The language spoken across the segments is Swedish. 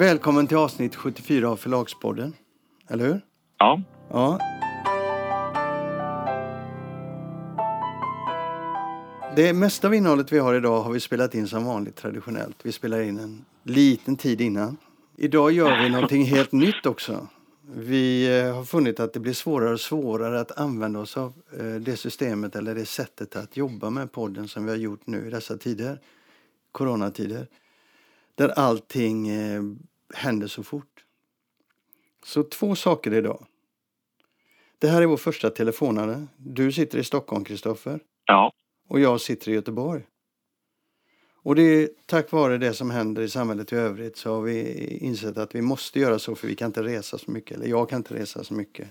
Välkommen till avsnitt 74 av Förlagspodden. Eller hur? Ja. Ja. Det mesta av innehållet vi har idag har vi spelat in som vanligt traditionellt. Vi spelar in en liten tid innan. Idag gör vi någonting helt nytt också. Vi eh, har funnit att det blir svårare och svårare att använda oss av eh, det systemet eller det sättet att jobba med podden som vi har gjort nu i dessa tider, coronatider, där allting eh, händer så fort. Så två saker idag. Det här är vår första telefonare. Du sitter i Stockholm, Kristoffer. Ja. Och jag sitter i Göteborg. Och det är tack vare det som händer i samhället i övrigt så har vi insett att vi måste göra så för vi kan inte resa så mycket, eller jag kan inte resa så mycket.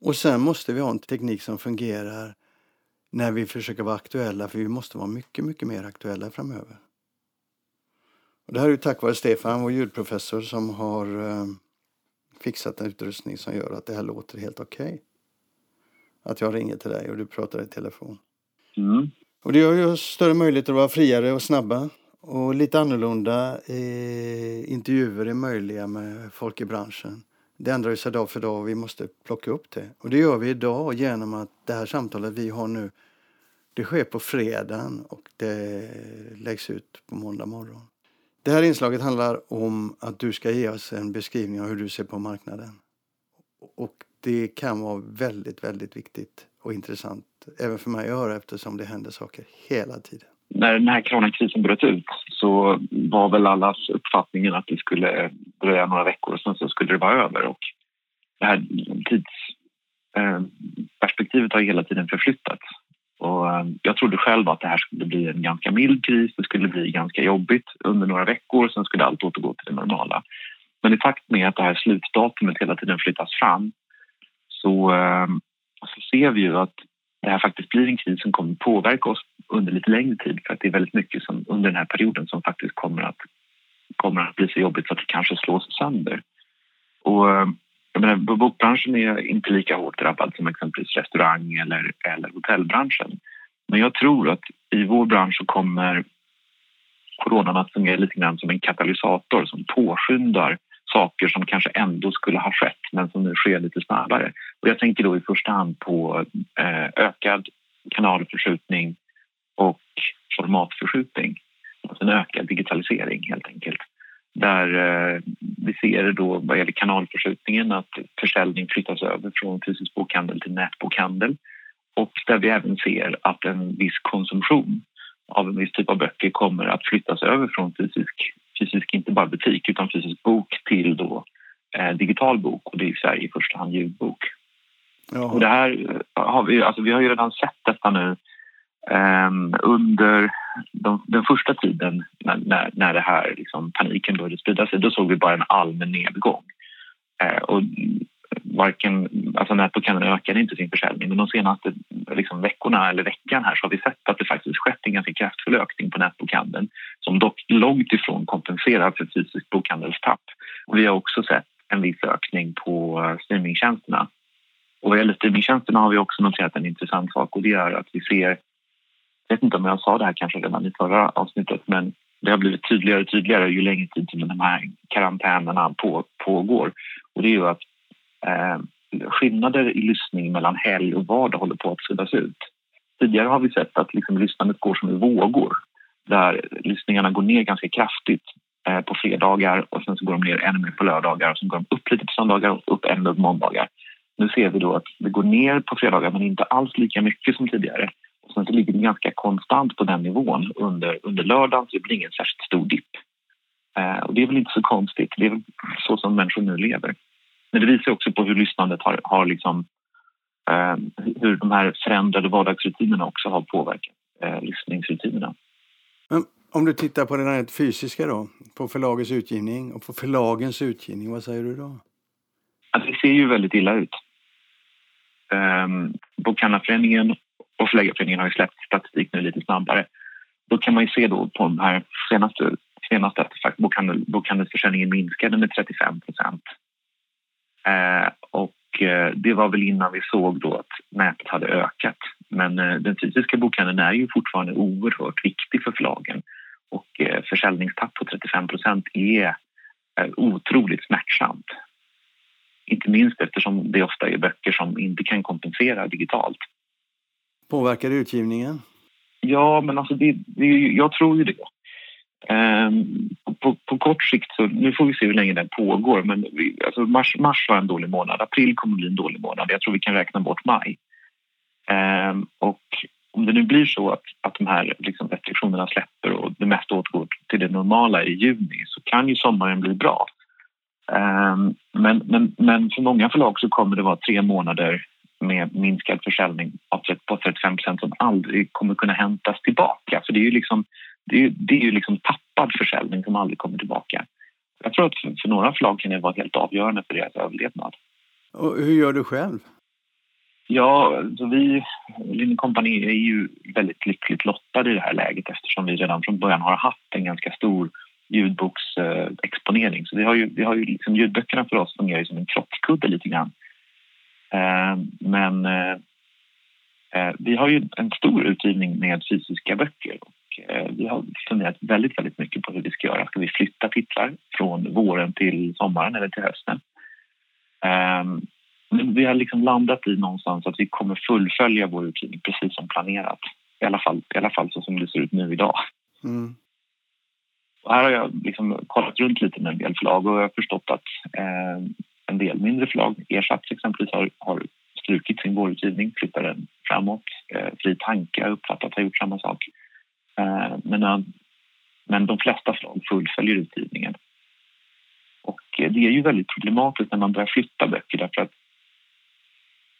Och sen måste vi ha en teknik som fungerar när vi försöker vara aktuella, för vi måste vara mycket, mycket mer aktuella framöver. Och det här är tack vare Stefan, vår ljudprofessor, som har eh, fixat en utrustning som gör att det här låter helt okej. Okay. Att jag ringer till dig och du pratar i telefon. Mm. Och det gör ju större möjligheter att vara friare och snabba. Och lite annorlunda eh, intervjuer är möjliga med folk i branschen. Det ändrar sig dag för dag och vi måste plocka upp det. Och det gör vi idag genom att det här samtalet vi har nu det sker på fredagen och det läggs ut på måndag morgon. Det här inslaget handlar om att du ska ge oss en beskrivning av hur du ser på marknaden. Och det kan vara väldigt, väldigt viktigt och intressant även för mig att höra eftersom det händer saker hela tiden. När den här coronakrisen bröt ut så var väl allas uppfattningen att det skulle dröja några veckor och sen så skulle det vara över. Och det här tidsperspektivet eh, har hela tiden förflyttats. Och eh, jag trodde själv att det här skulle bli en ganska mild kris, det skulle bli ganska jobbigt under några veckor sen skulle allt återgå till det normala. Men i takt med att det här slutdatumet hela tiden flyttas fram så, eh, så ser vi ju att det här faktiskt blir en kris som kommer påverka oss under lite längre tid för att det är väldigt mycket som, under den här perioden som faktiskt kommer att, kommer att bli så jobbigt så att det kanske slås sönder. Och eh, jag menar, bokbranschen är inte lika hårt drabbad som exempelvis restaurang eller, eller hotellbranschen. Men jag tror att i vår bransch så kommer coronan att fungera lite grann som en katalysator som påskyndar saker som kanske ändå skulle ha skett men som nu sker lite snabbare. Och jag tänker då i första hand på eh, ökad kanalförskjutning och formatförskjutning. Alltså en ökad digitalisering helt enkelt. Där eh, vi ser då vad gäller kanalförskjutningen att försäljning flyttas över från fysisk bokhandel till nätbokhandel och där vi även ser att en viss konsumtion av en viss typ av böcker kommer att flyttas över från fysisk fysisk, inte bara butik, utan fysisk bok till då eh, digital bok och det är i Sverige i första hand ljudbok. Jaha. Och det här har vi, alltså vi har ju redan sett detta nu eh, under de, den första tiden när, när, när det här liksom, paniken började sprida sig. Då såg vi bara en allmän nedgång. Eh, och varken, alltså nätbokhandeln ökade inte sin försäljning men de senaste liksom, veckorna eller veckan här så har vi sett att det faktiskt skett en ganska kraftfull ökning på nätbokhandeln som dock långt ifrån kompenserar för fysiskt bokhandelstapp. Och vi har också sett en viss ökning på streamingtjänsterna. Och vad gäller streamingtjänsterna har vi också noterat en intressant sak och det är att vi ser, jag vet inte om jag sa det här kanske redan i förra avsnittet men det har blivit tydligare och tydligare ju längre tid som de här karantänerna på, pågår. Och det är ju att eh, skillnader i lyssning mellan helg och vardag håller på att suddas ut. Tidigare har vi sett att liksom lyssnandet går som i vågor där lyssningarna går ner ganska kraftigt eh, på fredagar och sen så går de ner ännu mer på lördagar och sen går de upp lite på söndagar och upp ännu på måndagar. Nu ser vi då att det går ner på fredagar men inte alls lika mycket som tidigare. Sen så ligger det ganska konstant på den nivån under, under lördagen så det blir ingen särskilt stor dipp. Eh, och det är väl inte så konstigt, det är väl så som människor nu lever. Men det visar också på hur lyssnandet har, har liksom, eh, hur de här förändrade vardagsrutinerna också har påverkat eh, lyssningsrutinerna. Men om du tittar på det rent fysiska då, på förlagets utgivning och på förlagens utgivning, vad säger du då? Alltså, det ser ju väldigt illa ut. Um, Bokhandlarföreningen och Förläggarföreningen har ju släppt statistik nu lite snabbare. Då kan man ju se då på de här senaste, senaste bokhandel, bokhandelsförsäljningen minskade med 35 procent Eh, och eh, det var väl innan vi såg då att nätet hade ökat. Men eh, den fysiska bokhandeln är ju fortfarande oerhört viktig för förlagen och eh, försäljningstapp på 35 procent är eh, otroligt smärtsamt. Inte minst eftersom det ofta är böcker som inte kan kompensera digitalt. Påverkar det utgivningen? Ja, men alltså det, det, jag tror ju det. Um, på, på, kort sikt, så, nu får vi se hur länge den pågår, men vi, alltså mars, mars var en dålig månad. April kommer bli en dålig månad. Jag tror vi kan räkna bort maj. Um, och om det nu blir så att, att de här liksom, restriktionerna släpper och det mesta återgår till det normala i juni så kan ju sommaren bli bra. Um, men, men, men för många förlag så kommer det vara tre månader med minskad försäljning på 35 procent som aldrig kommer kunna hämtas tillbaka. För det är ju liksom, det är, det är ju liksom tappad försäljning som aldrig kommer tillbaka. Jag tror att för, några förlag kan det vara helt avgörande för deras överlevnad. Och hur gör du själv? Ja, så vi, Linne Company är ju väldigt lyckligt lottade i det här läget eftersom vi redan från början har haft en ganska stor ljudboksexponering. Så vi har ju, vi har ju liksom, ljudböckerna för oss fungerar ju som en krockkudde lite grann. Eh, men eh, eh, vi har ju en stor utgivning med fysiska böcker och vi har funderat väldigt, väldigt mycket på hur vi ska göra. Ska vi flytta titlar från våren till sommaren eller till hösten? Men vi har liksom landat i någonstans att vi kommer fullfölja vår utgivning precis som planerat. I alla fall, i alla fall så som det ser ut nu idag. Mm. Och här har jag liksom kollat runt lite med en del förlag och jag har förstått att eh, en del mindre förlag, Ersatz exempelvis, har, har strukit sin vårutgivning, flyttar den framåt. Eh, Fri Tanke har uppfattat har gjort samma sak. Eh, men, eh, men de flesta förlag fullföljer utgivningen. Och eh, det är ju väldigt problematiskt när man börjar flytta böcker därför att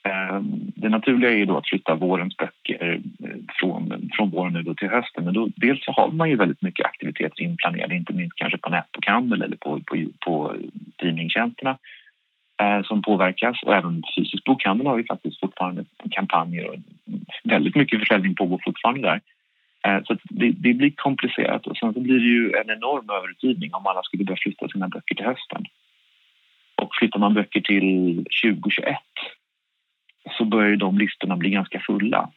eh, det naturliga är ju då att flytta vårens böcker eh, från, från våren nu då till hösten. Men då, dels så har man ju väldigt mycket aktiviteter inplanerade, inte minst kanske på nätbokhandel eller på, på, på tidningstjänsterna Eh, som påverkas och även fysisk bokhandel har ju faktiskt fortfarande kampanjer och väldigt mycket försäljning pågår fortfarande där. Eh, så det, det, blir komplicerat och sen så blir det ju en enorm överutgivning om alla skulle börja flytta sina böcker till hösten. Och flyttar man böcker till 2021 så börjar ju de listorna bli ganska fulla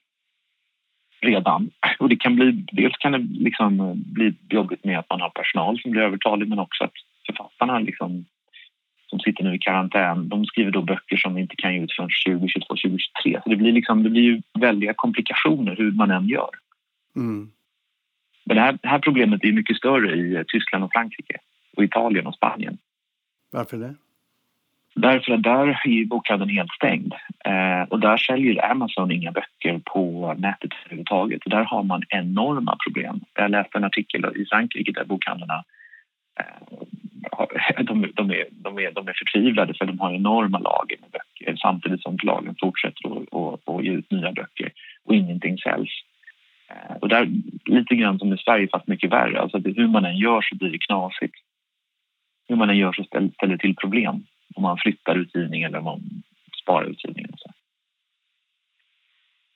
redan. Och det kan bli, dels kan det liksom bli jobbigt med att man har personal som blir övertalig men också att författarna liksom som sitter nu i karantän, de skriver då böcker som vi inte kan ge ut förrän 2022, 2023. Så det blir, liksom, det blir ju väldiga komplikationer hur man än gör. Mm. Men det här, det här problemet är mycket större i Tyskland och Frankrike och Italien och Spanien. Varför det? Därför att där är bokhandeln helt stängd eh, och där säljer Amazon inga böcker på nätet överhuvudtaget. där har man enorma problem. Jag läste en artikel i Frankrike där bokhandlarna eh, de, de, är, de, är, de är förtvivlade för de har enorma lager med böcker samtidigt som förlagen fortsätter att ge ut nya böcker och ingenting säljs. Eh, och där, lite grann som i Sverige, fast mycket värre. Alltså det, hur man än gör så blir det knasigt. Hur man än gör så ställer, ställer det till problem om man flyttar utgivning eller om man sparar utgivningen. Så.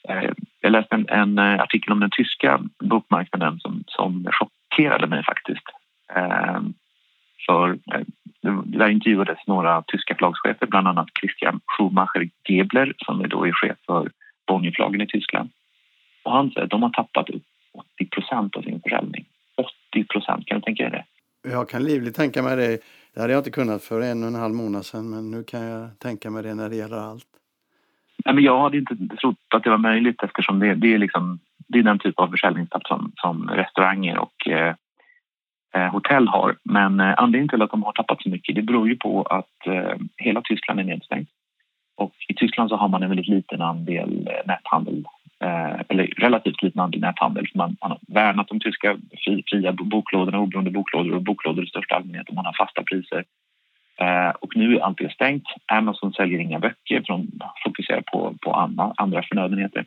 Eh, jag läste en, en, eh, artikel om den tyska bokmarknaden som, som chockerade mig faktiskt. För där intervjuades några tyska förlagschefer, bland annat Christian Schumacher-Gebler som är då är chef för Bonnierförlagen i Tyskland. Och han säger att de har tappat upp 80 procent av sin försäljning. 80 procent, kan du tänka dig det? Jag kan livligt tänka mig det. Det hade jag inte kunnat för en och en halv månad sedan men nu kan jag tänka mig det när det gäller allt. Nej, men jag hade inte trott att det var möjligt eftersom det, det är, liksom, det är den typ av försäljningstapp som, som restauranger och eh, eh, Eh, hotell har. Men eh, anledningen till att de har tappat så mycket det beror ju på att eh, hela Tyskland är nedstängt. Och i Tyskland så har man en väldigt liten andel näthandel eller relativt liten andel näthandel. Man, man har värnat de tyska fria boklådorna, oberoende boklådor och boklådor i största allmänhet och man har fasta priser. Och nu är allt det stängt. Amazon säljer inga böcker för de fokuserar på, på andra, andra förnödenheter.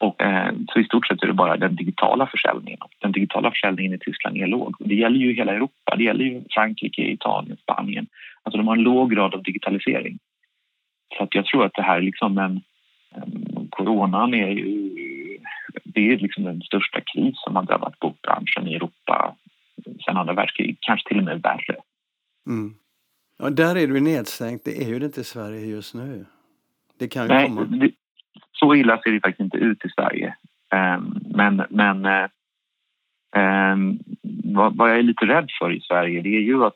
Och, eh, så i stort sett är det bara den digitala försäljningen. Och den digitala försäljningen i Tyskland är låg. det gäller ju hela Europa. Det gäller ju Frankrike, Italien, Spanien. Alltså de har en låg grad av digitalisering. Så att jag tror att det här är liksom en, en coronan är ju det är liksom den största kris som har drabbat bokbranschen i Europa sedan andra världskriget, kanske till och med värre. Mm. Ja, där är du nedstängt. Det är ju det inte i Sverige just nu. Det kan ju Nej, komma. Det, så illa ser det faktiskt inte ut i Sverige. Ehm, men men eh, ehm, vad, jag är lite rädd för i Sverige det är ju att,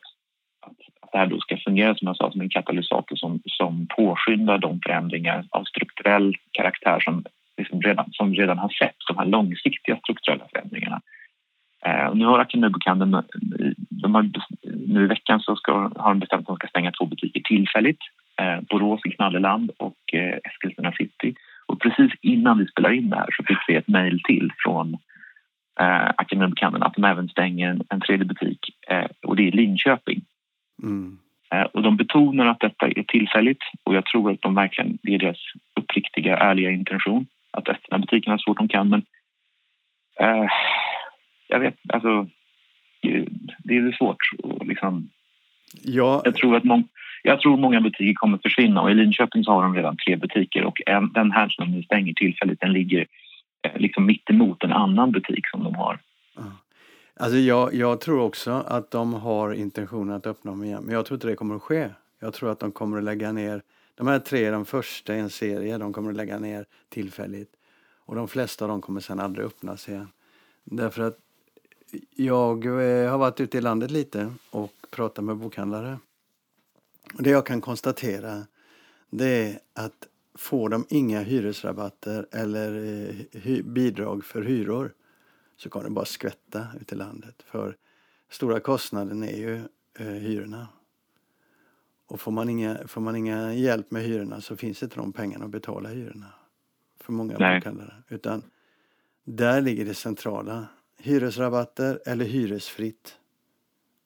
att det här då ska fungera som jag sa som en katalysator som, som påskyndar de förändringar av strukturell karaktär som, liksom redan, som redan har sett, de här långsiktiga strukturella förändringarna. Ehm, och nu har Akademibokhandeln, nu i veckan så ska, har de bestämt att de ska stänga två butiker tillfälligt. Eh, Borås i Knalleland och eh, Eskilstuna city. Och precis innan vi spelar in det här så fick vi ett mejl till från eh, Akademibokhandeln att de även stänger en, en tredje butik eh, och det är Linköping. Mm. Eh, och de betonar att detta är tillfälligt och jag tror att de verkligen, det är deras uppriktiga, ärliga intention att öppna butikerna så fort de kan. Men eh, jag vet, alltså det är svårt att liksom... Ja. Jag tror att många jag tror många butiker kommer att försvinna och i Linköping så har de redan tre butiker och en, den här som de stänger tillfälligt den ligger eh, liksom mittemot en annan butik som de har. Alltså jag, jag tror också att de har intentionen att öppna dem igen men jag tror inte det kommer att ske. Jag tror att de kommer att lägga ner, de här tre, de första i en serie, de kommer att lägga ner tillfälligt. Och de flesta av dem kommer sen aldrig öppnas igen. Därför att jag eh, har varit ute i landet lite och pratat med bokhandlare. Det jag kan konstatera det är att får de inga hyresrabatter eller eh, bidrag för hyror så kommer det bara skvätta ut i landet. För stora kostnaden är ju eh, hyrorna. Och får man, inga, får man inga hjälp med hyrorna så finns inte de pengarna att betala hyrorna för många bokhandlare. Utan där ligger det centrala. Hyresrabatter eller hyresfritt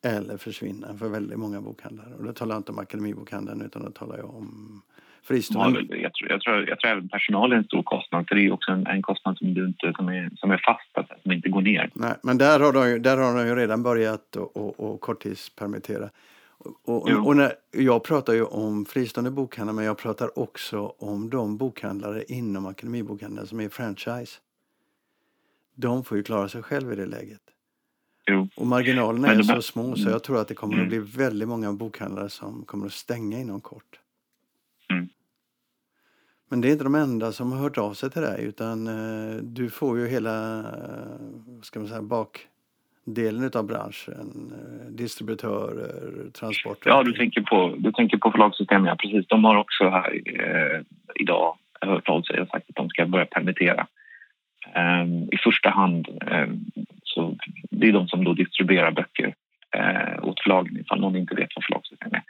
eller försvinna för väldigt många bokhandlare. Och då talar jag inte om Akademibokhandeln utan då talar jag om fristående. Ja, jag, tror, jag, tror, jag tror även personal är en stor kostnad för det är också en, en kostnad som, du inte, som, är, som är fast, alltså, som inte går ner. Nej, men där har de ju, där har de ju redan börjat och, och, och korttidspermittera. Och, och, när, jag pratar ju om fristående bokhandlare men jag pratar också om de bokhandlare inom Akademibokhandeln som är franchise. De får ju klara sig själva i det läget. Jo. Och marginalerna är så små så jag tror att det kommer mm. att bli väldigt många bokhandlare som kommer att stänga inom kort. Mm. Men det är inte de enda som har hört av sig till dig utan eh, du får ju hela eh, ska man säga, bakdelen av branschen. Eh, distributörer, transporter. Ja, du tänker på, du tänker på förlagssystemet, ja precis. De har också här eh, idag hört av sig och sagt att de ska börja permittera. Um, I första hand um, så det är de som då distribuerar böcker eh, åt förlagen ifall någon inte vet vad förlagssystem är.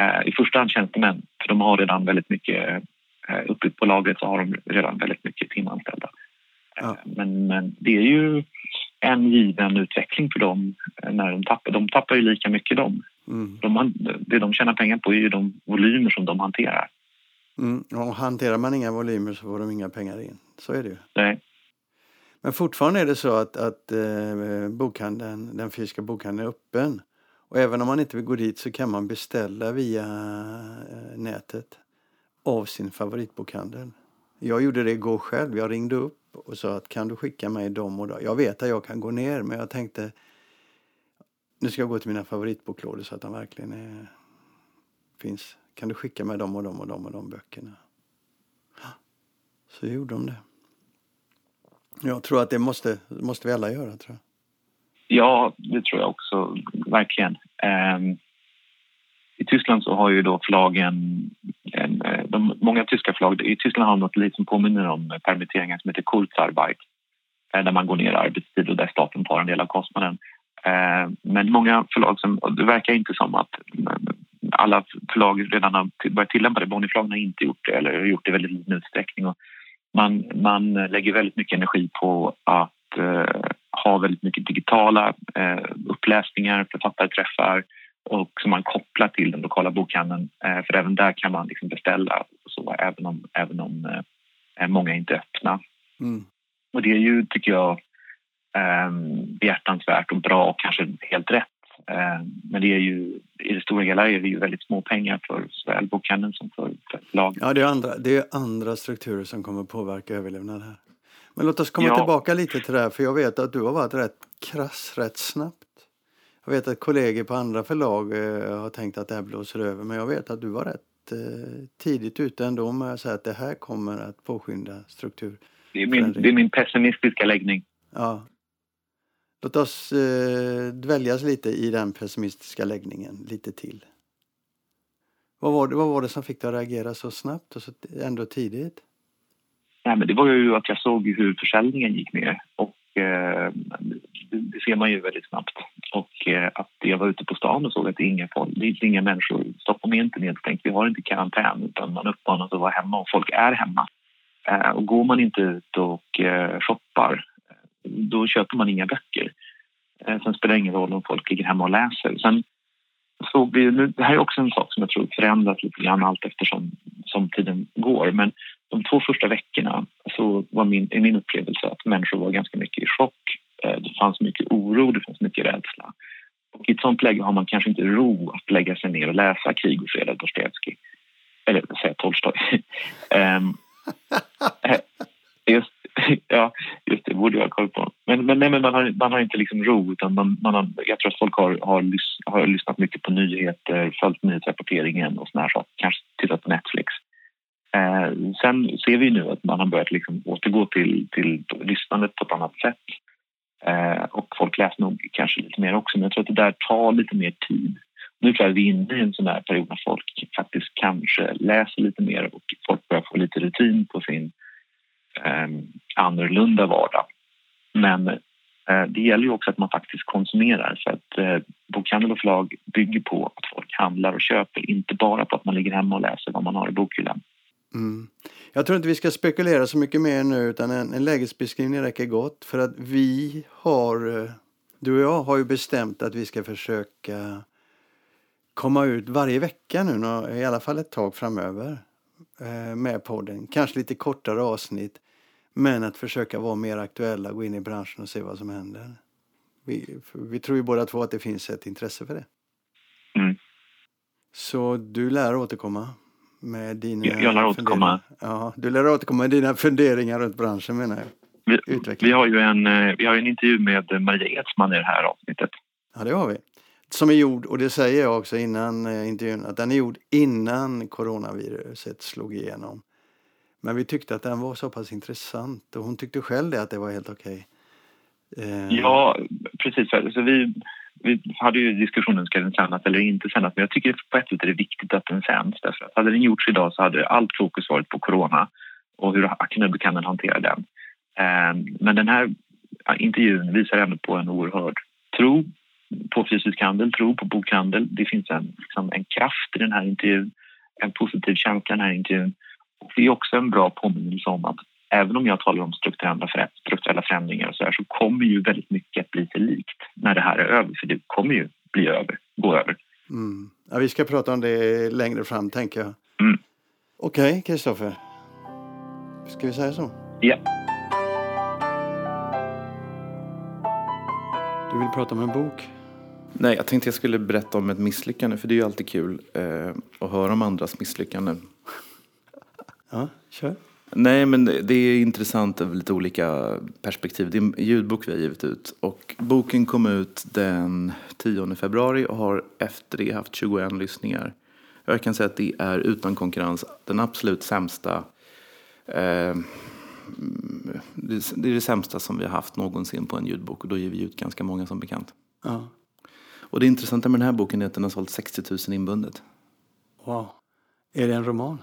Eh, I första hand tjänstemän, för de har redan väldigt mycket eh, uppe på lagret så har de redan väldigt mycket timanställda. Eh. Men, men det är ju en given utveckling för dem eh, när de tappar. De tappar ju lika mycket de. Mm. de det de tjänar pengar på är ju de volymer som de hanterar. Mm. Och hanterar man inga volymer så får de inga pengar in. Så är det ju. Nej. Men fortfarande är det så att, att eh, bokhandeln, den fysiska bokhandeln är öppen. Och även om man inte vill gå dit så kan man beställa via eh, nätet av sin favoritbokhandel. Jag gjorde det igår själv. Jag ringde upp och sa att kan du skicka mig dem och dem? Jag vet att jag kan gå ner men jag tänkte nu ska jag gå till mina favoritboklådor så att de verkligen är, finns. Kan du skicka mig dem och dem och dem och de böckerna? Så gjorde de det. Jag tror att det måste, måste vi alla göra. tror jag. Ja, det tror jag också, verkligen. Um, I Tyskland så har ju då förlagen, en, eh, de, många tyska förlag, i Tyskland har de något lite som påminner om permitteringar som heter Kurzarbeit eh, där man går ner i arbetstid och där staten tar en del av kostnaden. Ehm, men många förlag, som, det verkar inte som att alla förlag redan har börjat tillämpa det. Bonnierförlagen har inte gjort det eller gjort det i väldigt liten utsträckning. Och man, man lägger väldigt mycket energi på att eh, ha väldigt mycket digitala eh, uppläsningar, författarträffar och som man kopplar till den lokala bokhandeln. Eh, för även där kan man liksom beställa så, även om, även om eh, många inte är öppna. Mm. Och det är ju, tycker jag, eh, behjärtansvärt och bra och kanske helt rätt men det är ju, i det stora hela är det ju väldigt små pengar för såväl bokhandeln som för, för lag. Ja, det är, andra, det är andra strukturer som kommer påverka överlevnad här. Men låt oss komma ja. tillbaka lite till det här, för jag vet att du har varit rätt krass rätt snabbt. Jag vet att kollegor på andra förlag eh, har tänkt att det här blåser över, men jag vet att du var rätt eh, tidigt ute ändå med att säga att det här kommer att påskynda struktur. Det är min, det är min pessimistiska läggning. Ja, Låt oss eh, dväljas lite i den pessimistiska läggningen lite till. Vad var, det, vad var det som fick dig att reagera så snabbt och så ändå tidigt? Nej, men det var ju att jag såg hur försäljningen gick ner och eh, det ser man ju väldigt snabbt. Och eh, att jag var ute på stan och såg att det är inga, folk, det är inga människor. Stockholm är inte nedstängt, vi har inte karantän utan man uppmanas att vara hemma och folk är hemma. Eh, och går man inte ut och eh, shoppar då köper man inga böcker. Eh, sen spelar det ingen roll om folk ligger hemma och läser. Sen såg vi, nu, det här är också en sak som jag tror förändras lite grann allt eftersom som tiden går. Men de två första veckorna så var min, är min upplevelse att människor var ganska mycket i chock. Eh, det fanns mycket oro, det fanns mycket rädsla. Och I ett sånt läge har man kanske inte ro att lägga sig ner och läsa Krig och fred av Dostojevskij. Eller säga Tolstoj. Ehm, um, just, ja, just det, borde jag ha koll på. Men, nej, men man, har, man har inte liksom ro. Utan man, man har, jag tror att folk har, har, lys, har lyssnat mycket på nyheter, följt nyhetsrapporteringen och såna här saker. Kanske tittat på Netflix. Eh, sen ser vi nu att man har börjat liksom återgå till, till lyssnandet på ett annat sätt. Eh, och folk läser nog kanske lite mer också, men jag tror att det där tar lite mer tid. Nu tror jag att vi är inne i en sån här period när folk faktiskt kanske läser lite mer och folk börjar få lite rutin på sin eh, annorlunda vardag. Men eh, det gäller ju också att man faktiskt konsumerar för att eh, bokhandel och förlag bygger på att folk handlar och köper, inte bara på att man ligger hemma och läser vad man har i bokhyllan. Mm. Jag tror inte vi ska spekulera så mycket mer nu utan en, en lägesbeskrivning räcker gott för att vi har, eh, du och jag har ju bestämt att vi ska försöka komma ut varje vecka nu, i alla fall ett tag framöver eh, med podden. Kanske lite kortare avsnitt men att försöka vara mer aktuella, gå in i branschen och se vad som händer. Vi, vi tror ju båda två att det finns ett intresse för det. Mm. Så du lär återkomma med dina jag, jag lär återkomma. Ja, du lär återkomma med dina funderingar runt branschen menar jag. Vi, vi, har ju en, eh, vi har en intervju med Maria Edsman i det här avsnittet. Ja, det har vi. Som är gjord, och det säger jag också innan eh, intervjun, att den är gjord innan coronaviruset slog igenom. Men vi tyckte att den var så pass intressant och hon tyckte själv det att det var helt okej. Okay. Eh. Ja, precis. Så vi, vi hade ju diskussionen, ska den sändas eller inte sändas? Men jag tycker på ett sätt är det viktigt att den sänds. Därför att hade den gjorts idag så hade allt fokus varit på corona och hur Aknubbe hanterar den den. Eh, men den här intervjun visar ändå på en oerhörd tro på fysisk handel, tro på bokhandel. Det finns en, liksom en kraft i den här intervjun, en positiv känsla i den här intervjun. Och det är också en bra påminnelse om att även om jag talar om strukturella, förändringar och så, här, så kommer ju väldigt mycket att bli sig likt när det här är över, för det kommer ju bli över, gå över. Mm. Ja, vi ska prata om det längre fram, tänker jag. Mm. Okej, okay, Kristoffer. Ska vi säga så? Ja. Du vill prata om en bok? Nej, jag tänkte jag skulle berätta om ett misslyckande, för det är ju alltid kul eh, att höra om andras misslyckanden. Ja, kör. Nej, men det är intressant över lite olika perspektiv. Det är en ljudbok vi har givit ut. Och boken kom ut den 10 februari och har efter det haft 21 lyssningar. Jag kan säga att det är utan konkurrens den absolut sämsta eh, det är det sämsta som vi har haft någonsin på en ljudbok och då ger vi ut ganska många som bekant. Ja. Och det intressanta med den här boken är att den har sålt 60 000 inbundet. Wow. Är det en roman?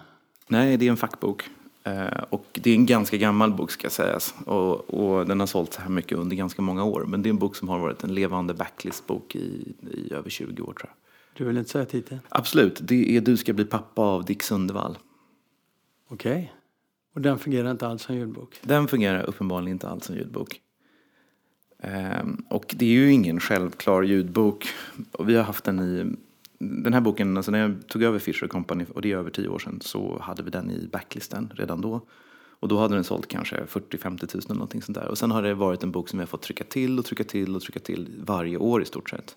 Nej, det är en fackbok. Eh, och det är en ganska gammal bok ska sägas. Och, och, den har sålt så här mycket under ganska många år. Men det är en bok som har varit en levande backlistbok i, i över 20 år tror jag. Du vill inte säga titeln? Absolut. Det är Du ska bli pappa av Dick Sundevall. Okej. Okay. Och den fungerar inte alls som ljudbok? Den fungerar uppenbarligen inte alls som ljudbok. Um, och det är ju ingen självklar ljudbok. Och vi har haft den i den här boken, alltså när jag tog över Fisher Company, och det är över tio år sedan, så hade vi den i backlisten redan då. Och då hade den sålt kanske 40-50 000 eller någonting sånt där. Och sen har det varit en bok som vi har fått trycka till och trycka till och trycka till varje år i stort sett.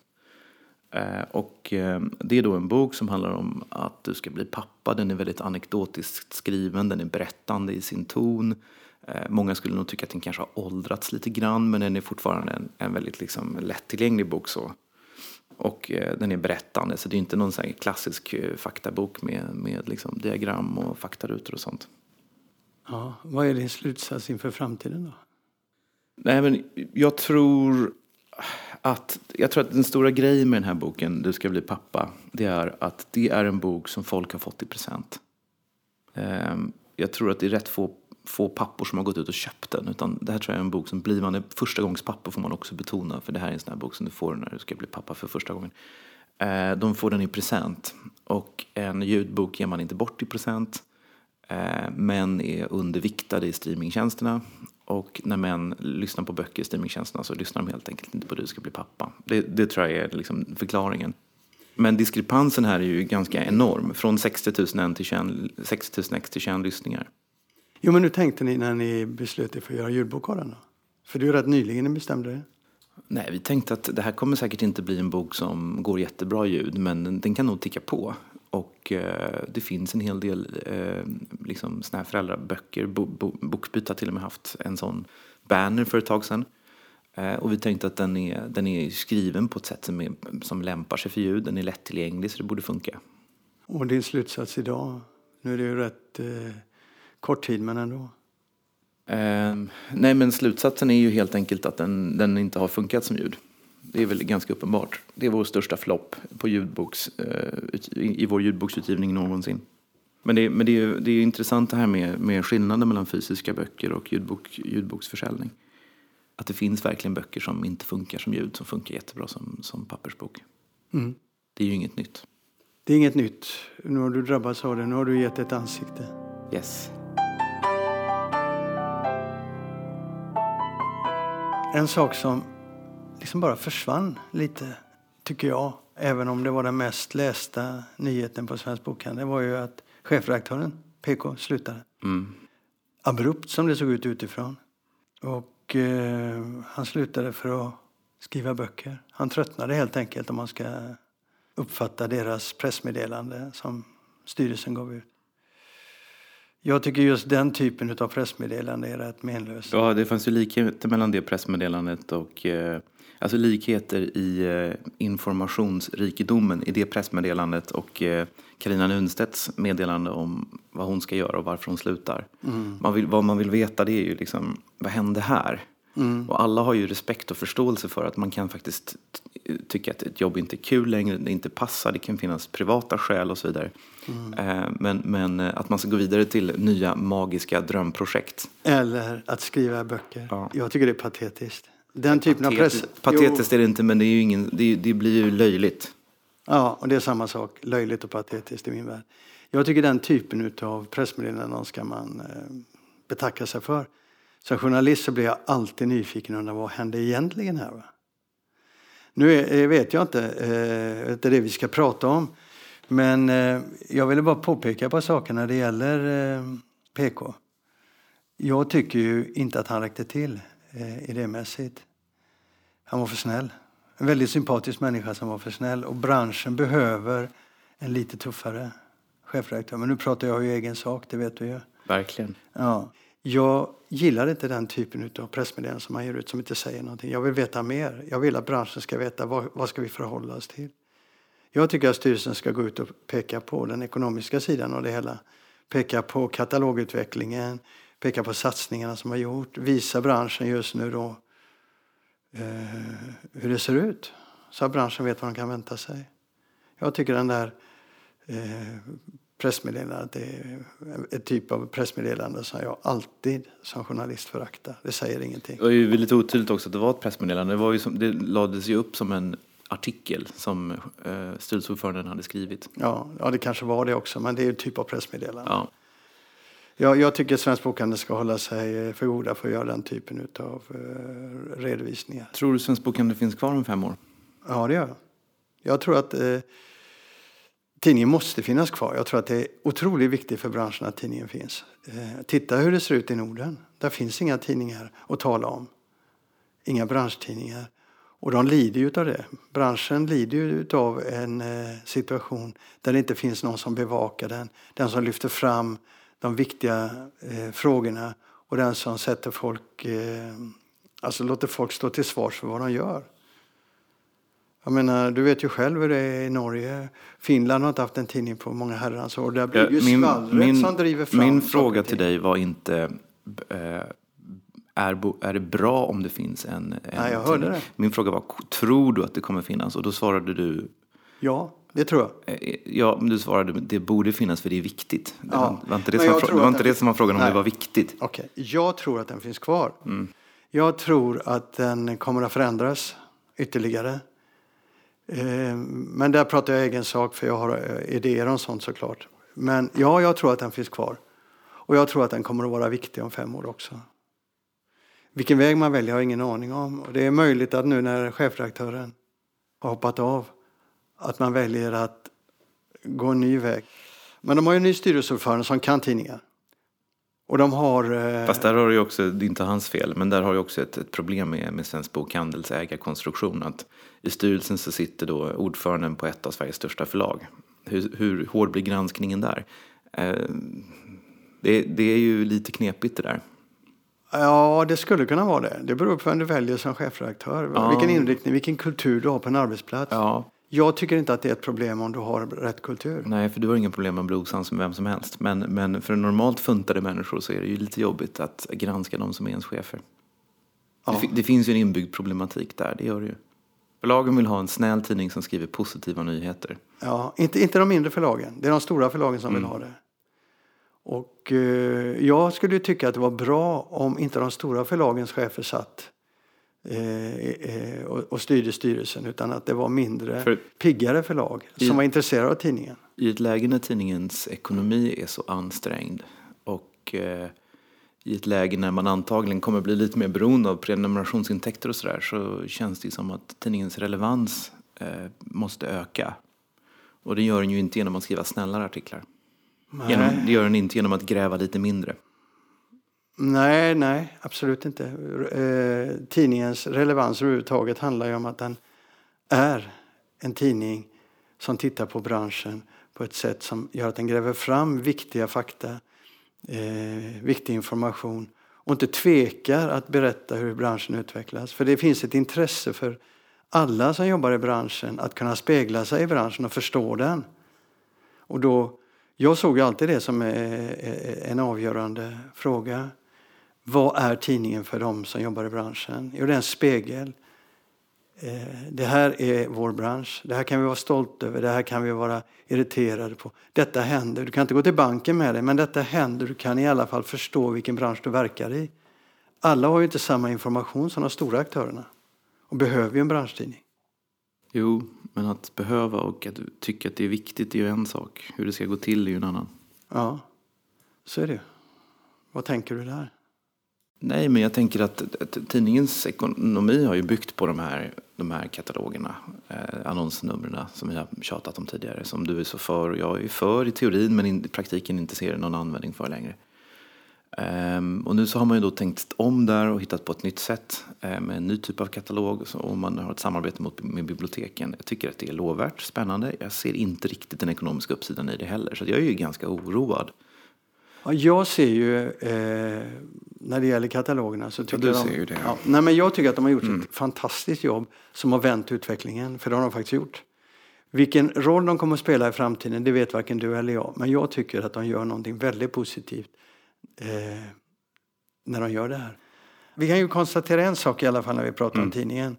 Eh, och eh, det är då en bok som handlar om att du ska bli pappa. Den är väldigt anekdotiskt skriven, den är berättande i sin ton. Eh, många skulle nog tycka att den kanske har åldrats lite grann men den är fortfarande en, en väldigt liksom lättillgänglig bok. så. Och eh, den är berättande, så det är inte någon sån klassisk eh, faktabok med, med liksom diagram och faktarutor och sånt. Ja, vad är din slutsats inför framtiden då? Nej, men jag tror att jag tror att den stora grejen med den här boken, Du ska bli pappa, det är att det är en bok som folk har fått i present. Ehm, jag tror att det är rätt få, få pappor som har gått ut och köpt den. Utan det här tror jag är en bok som blir man är första gångs pappa får man också betona. För det här är en sån här bok som du får när du ska bli pappa för första gången. Eh, de får den i present. Och en ljudbok ger man inte bort i present. Eh, män är underviktade i streamingtjänsterna. Och när män lyssnar på böcker i streamingtjänsterna så lyssnar de helt enkelt inte på Du ska bli pappa. Det, det tror jag är liksom förklaringen. Men diskrepansen här är ju ganska enorm. Från 60 000 till 21, 60 000 till 21 lyssningar. Jo, men hur tänkte ni när ni beslöt er för att göra ljudbok av den då? För det är ju rätt nyligen ni bestämde det. Nej, vi tänkte att det här kommer säkert inte bli en bok som går jättebra ljud, men den, den kan nog ticka på. Och eh, det finns en hel del eh, liksom såna här föräldraböcker. Bo, bo, Boksbyt har till och med haft en sån banner för ett tag sedan. Eh, och vi tänkte att den är, den är skriven på ett sätt som, är, som lämpar sig för ljud. Den är lättillgänglig så det borde funka. Och din slutsats idag? Nu är det ju rätt eh, kort tid men ändå. Eh, nej men slutsatsen är ju helt enkelt att den, den inte har funkat som ljud. Det är väl ganska uppenbart. Det är vår största flopp på ljudboks, eh, i, i vår ljudboksutgivning någonsin. Men det, men det, är, det är intressant det här med, med skillnaden mellan fysiska böcker och ljudbok, ljudboksförsäljning. Att det finns verkligen böcker som inte funkar som ljud, som funkar jättebra som, som pappersbok. Mm. Det är ju inget nytt. Det är inget nytt. Nu har du drabbats av det. Nu har du gett ett ansikte. Yes. En sak som liksom bara försvann lite, tycker jag, även om det var den mest lästa nyheten på Svensk Bokhandel, var ju att chefredaktören, PK, slutade. Mm. Abrupt som det såg ut utifrån. Och eh, han slutade för att skriva böcker. Han tröttnade helt enkelt om man ska uppfatta deras pressmeddelande som styrelsen gav ut. Jag tycker just den typen av pressmeddelande är rätt menlöst. Ja, det fanns ju likheter mellan det pressmeddelandet och eh, alltså likheter i eh, informationsrikedomen i det pressmeddelandet och Karina eh, Nunstedts meddelande om vad hon ska göra och varför hon slutar. Mm. Man vill, vad man vill veta det är ju liksom, vad hände här? Mm. Och alla har ju respekt och förståelse för att man kan faktiskt tycka att ett jobb inte är kul längre, det inte passar, det kan finnas privata skäl och så vidare. Mm. Eh, men, men att man ska gå vidare till nya magiska drömprojekt. Eller att skriva böcker. Ja. Jag tycker det är patetiskt. Den typen av press... Patetiskt är det inte, men det, ingen, det, det blir ju löjligt. Ja, och det är samma sak. Löjligt och patetiskt i min värld. Jag tycker den typen av pressmeddelanden ska man eh, betacka sig för. Som journalist så blir jag alltid nyfiken under vad hände egentligen här. Va? Nu är, vet jag inte, eh, det är det vi ska prata om. Men eh, jag ville bara påpeka ett par saker när det gäller eh, PK. Jag tycker ju inte att han räckte till eh, idémässigt. Han var för snäll. En väldigt sympatisk människa som var för snäll. Och branschen behöver en lite tuffare chefredaktör. Men nu pratar jag ju egen sak, det vet du ju. Verkligen. Ja. Jag gillar inte den typen av pressmeddelanden som man ger ut som inte säger någonting. Jag vill veta mer. Jag vill att branschen ska veta vad, vad ska vi förhålla oss till. Jag tycker att styrelsen ska gå ut och peka på den ekonomiska sidan av det hela. Peka på katalogutvecklingen, peka på satsningarna som har gjorts, visa branschen just nu då eh, hur det ser ut. Så att branschen vet vad de kan vänta sig. Jag tycker den där eh, pressmeddelandet är ett typ av pressmeddelande som jag alltid som journalist föraktar. Det säger ingenting. Det var ju lite otydligt också att det var ett pressmeddelande. Det, var ju som, det lades ju upp som en artikel som eh, styrelseordföranden hade skrivit. Ja, ja, det kanske var det också, men det är en typ av pressmeddelande. Ja. Jag, jag tycker Svensk Bokhandel ska hålla sig för goda för att göra den typen av eh, redovisningar. Tror du Svensk Bokhandel finns kvar om fem år? Ja, det gör jag. Jag tror att eh, tidningen måste finnas kvar. Jag tror att det är otroligt viktigt för branschen att tidningen finns. Eh, titta hur det ser ut i Norden. Där finns inga tidningar att tala om. Inga branschtidningar. Och de lider ju av det. Branschen lider ju av en eh, situation där det inte finns någon som bevakar den. Den som lyfter fram de viktiga eh, frågorna och den som sätter folk, eh, alltså låter folk stå till svars för vad de gör. Jag menar, du vet ju själv hur det är i Norge. Finland har inte haft en tidning på många herrans år. Där blir det ju min, skvallret min, som driver fram min fråga till dig var inte eh, är, är det bra om det finns en, en Nej, jag hörde det. Min fråga var, tror du att det kommer finnas? Och då svarade du, Ja, det tror jag. eh, ja, men du svarade, det borde finnas för det är viktigt. Det Ja, var, var inte det som var, det var inte det som var frågan om Nej. det var viktigt. Okej, jag tror att den finns kvar. Mm. Jag tror att den kommer att förändras ytterligare. Eh, Men där pratar jag egen sak för jag har eh, idéer om sånt såklart. Men ja, jag tror att den finns kvar. Och jag tror att den kommer att vara viktig om fem år också. Vilken väg man väljer har jag ingen aning om. Och det är möjligt att nu när chefredaktören har hoppat av att man väljer att gå en ny väg. Men de har ju en ny styrelseordförande som kan tidningar. Och de har... eh, Fast där har du ju också, det är inte hans fel, men där har du också ett, ett problem med, med Svensk Bokhandels ägarkonstruktion. Att I styrelsen så sitter då ordföranden på ett av Sveriges största förlag. Hur, hur hård blir granskningen där? Eh, det, det är ju lite knepigt det där. Ja, det skulle kunna vara det. Det beror på vem du väljer som chefredaktör. Ja. Vilken inriktning, vilken kultur du har på en arbetsplats. Ja, Jag tycker inte att det är ett problem om du har rätt kultur. nej, för du har inga problem med osams med vem som helst. Men, men för normalt funtade människor så är det ju lite jobbigt att granska de som är ens chefer. Ja. Det, det finns ju en inbyggd problematik där, det gör det ju. Förlagen vill ha en snäll tidning som skriver positiva nyheter. Ja, inte, inte de mindre förlagen. Det är de stora förlagen som vill ha det. Och eh, jag skulle tycka att det var bra om inte de stora förlagens chefer satt eh, eh, och, och styrde styrelsen utan att det var mindre, För- piggare förlag I- som var intresserade av tidningen. I ett läge när tidningens ekonomi är så ansträngd och i ett läge när man antagligen kommer bli lite mer beroende av prenumerationsintäkter och sådär så känns det som att tidningens relevans eh, måste öka. Och det gör den ju inte genom att skriva snällare artiklar. Genom, det gör den inte genom att gräva lite mindre. Nej, nej, absolut inte. Eh, tidningens relevans överhuvudtaget handlar ju om att den är en tidning som tittar på branschen på ett sätt som gör att den gräver fram viktiga fakta, eh, viktig information och inte tvekar att berätta hur branschen utvecklas. För det finns ett intresse för alla som jobbar i branschen att kunna spegla sig i branschen och förstå den. Och då, jag såg alltid det som en avgörande fråga. Vad är tidningen för dem som jobbar i branschen? Jo, det är en spegel. Eh, det här är vår bransch. Det här kan vi vara stolta över. Det här kan vi vara irriterade på. Detta händer. Du kan inte gå till banken med det, men detta händer. Du kan i alla fall förstå vilken bransch du verkar i. Alla har ju inte samma information som de stora aktörerna och behöver ju en branschtidning. Jo, men att behöva och att tycka att det är viktigt är ju en sak. Hur det ska gå till är ju en annan. Ja, så är det. Vad tänker du där? Nej, men jag tänker att, att tidningens ekonomi har ju byggt på de här, de här katalogerna, eh, annonsnumren som vi har tjatat om tidigare, som du är så för och jag är för i teorin men i praktiken inte ser någon användning för längre. Ehm, och nu så har man ju då tänkt om där och hittat på ett nytt sätt eh, med en ny typ av katalog så- och man har ett samarbete mot, med biblioteken. Jag tycker att det är lovvärt, spännande. Jag ser inte riktigt den ekonomiska uppsidan i det heller så jag är ju ganska oroad. Ja, jag ser ju, eh, när det gäller katalogerna så tycker du jag de, ser ju det, ja. Ja, nej, men jag tycker att de har gjort ett fantastiskt jobb som har vänt utvecklingen, för det har de faktiskt gjort. Vilken roll de kommer att spela i framtiden, det vet varken du eller jag. Men jag tycker att de gör någonting väldigt positivt eh, när de gör det här. Vi kan ju konstatera en sak i alla fall när vi pratar om tidningen.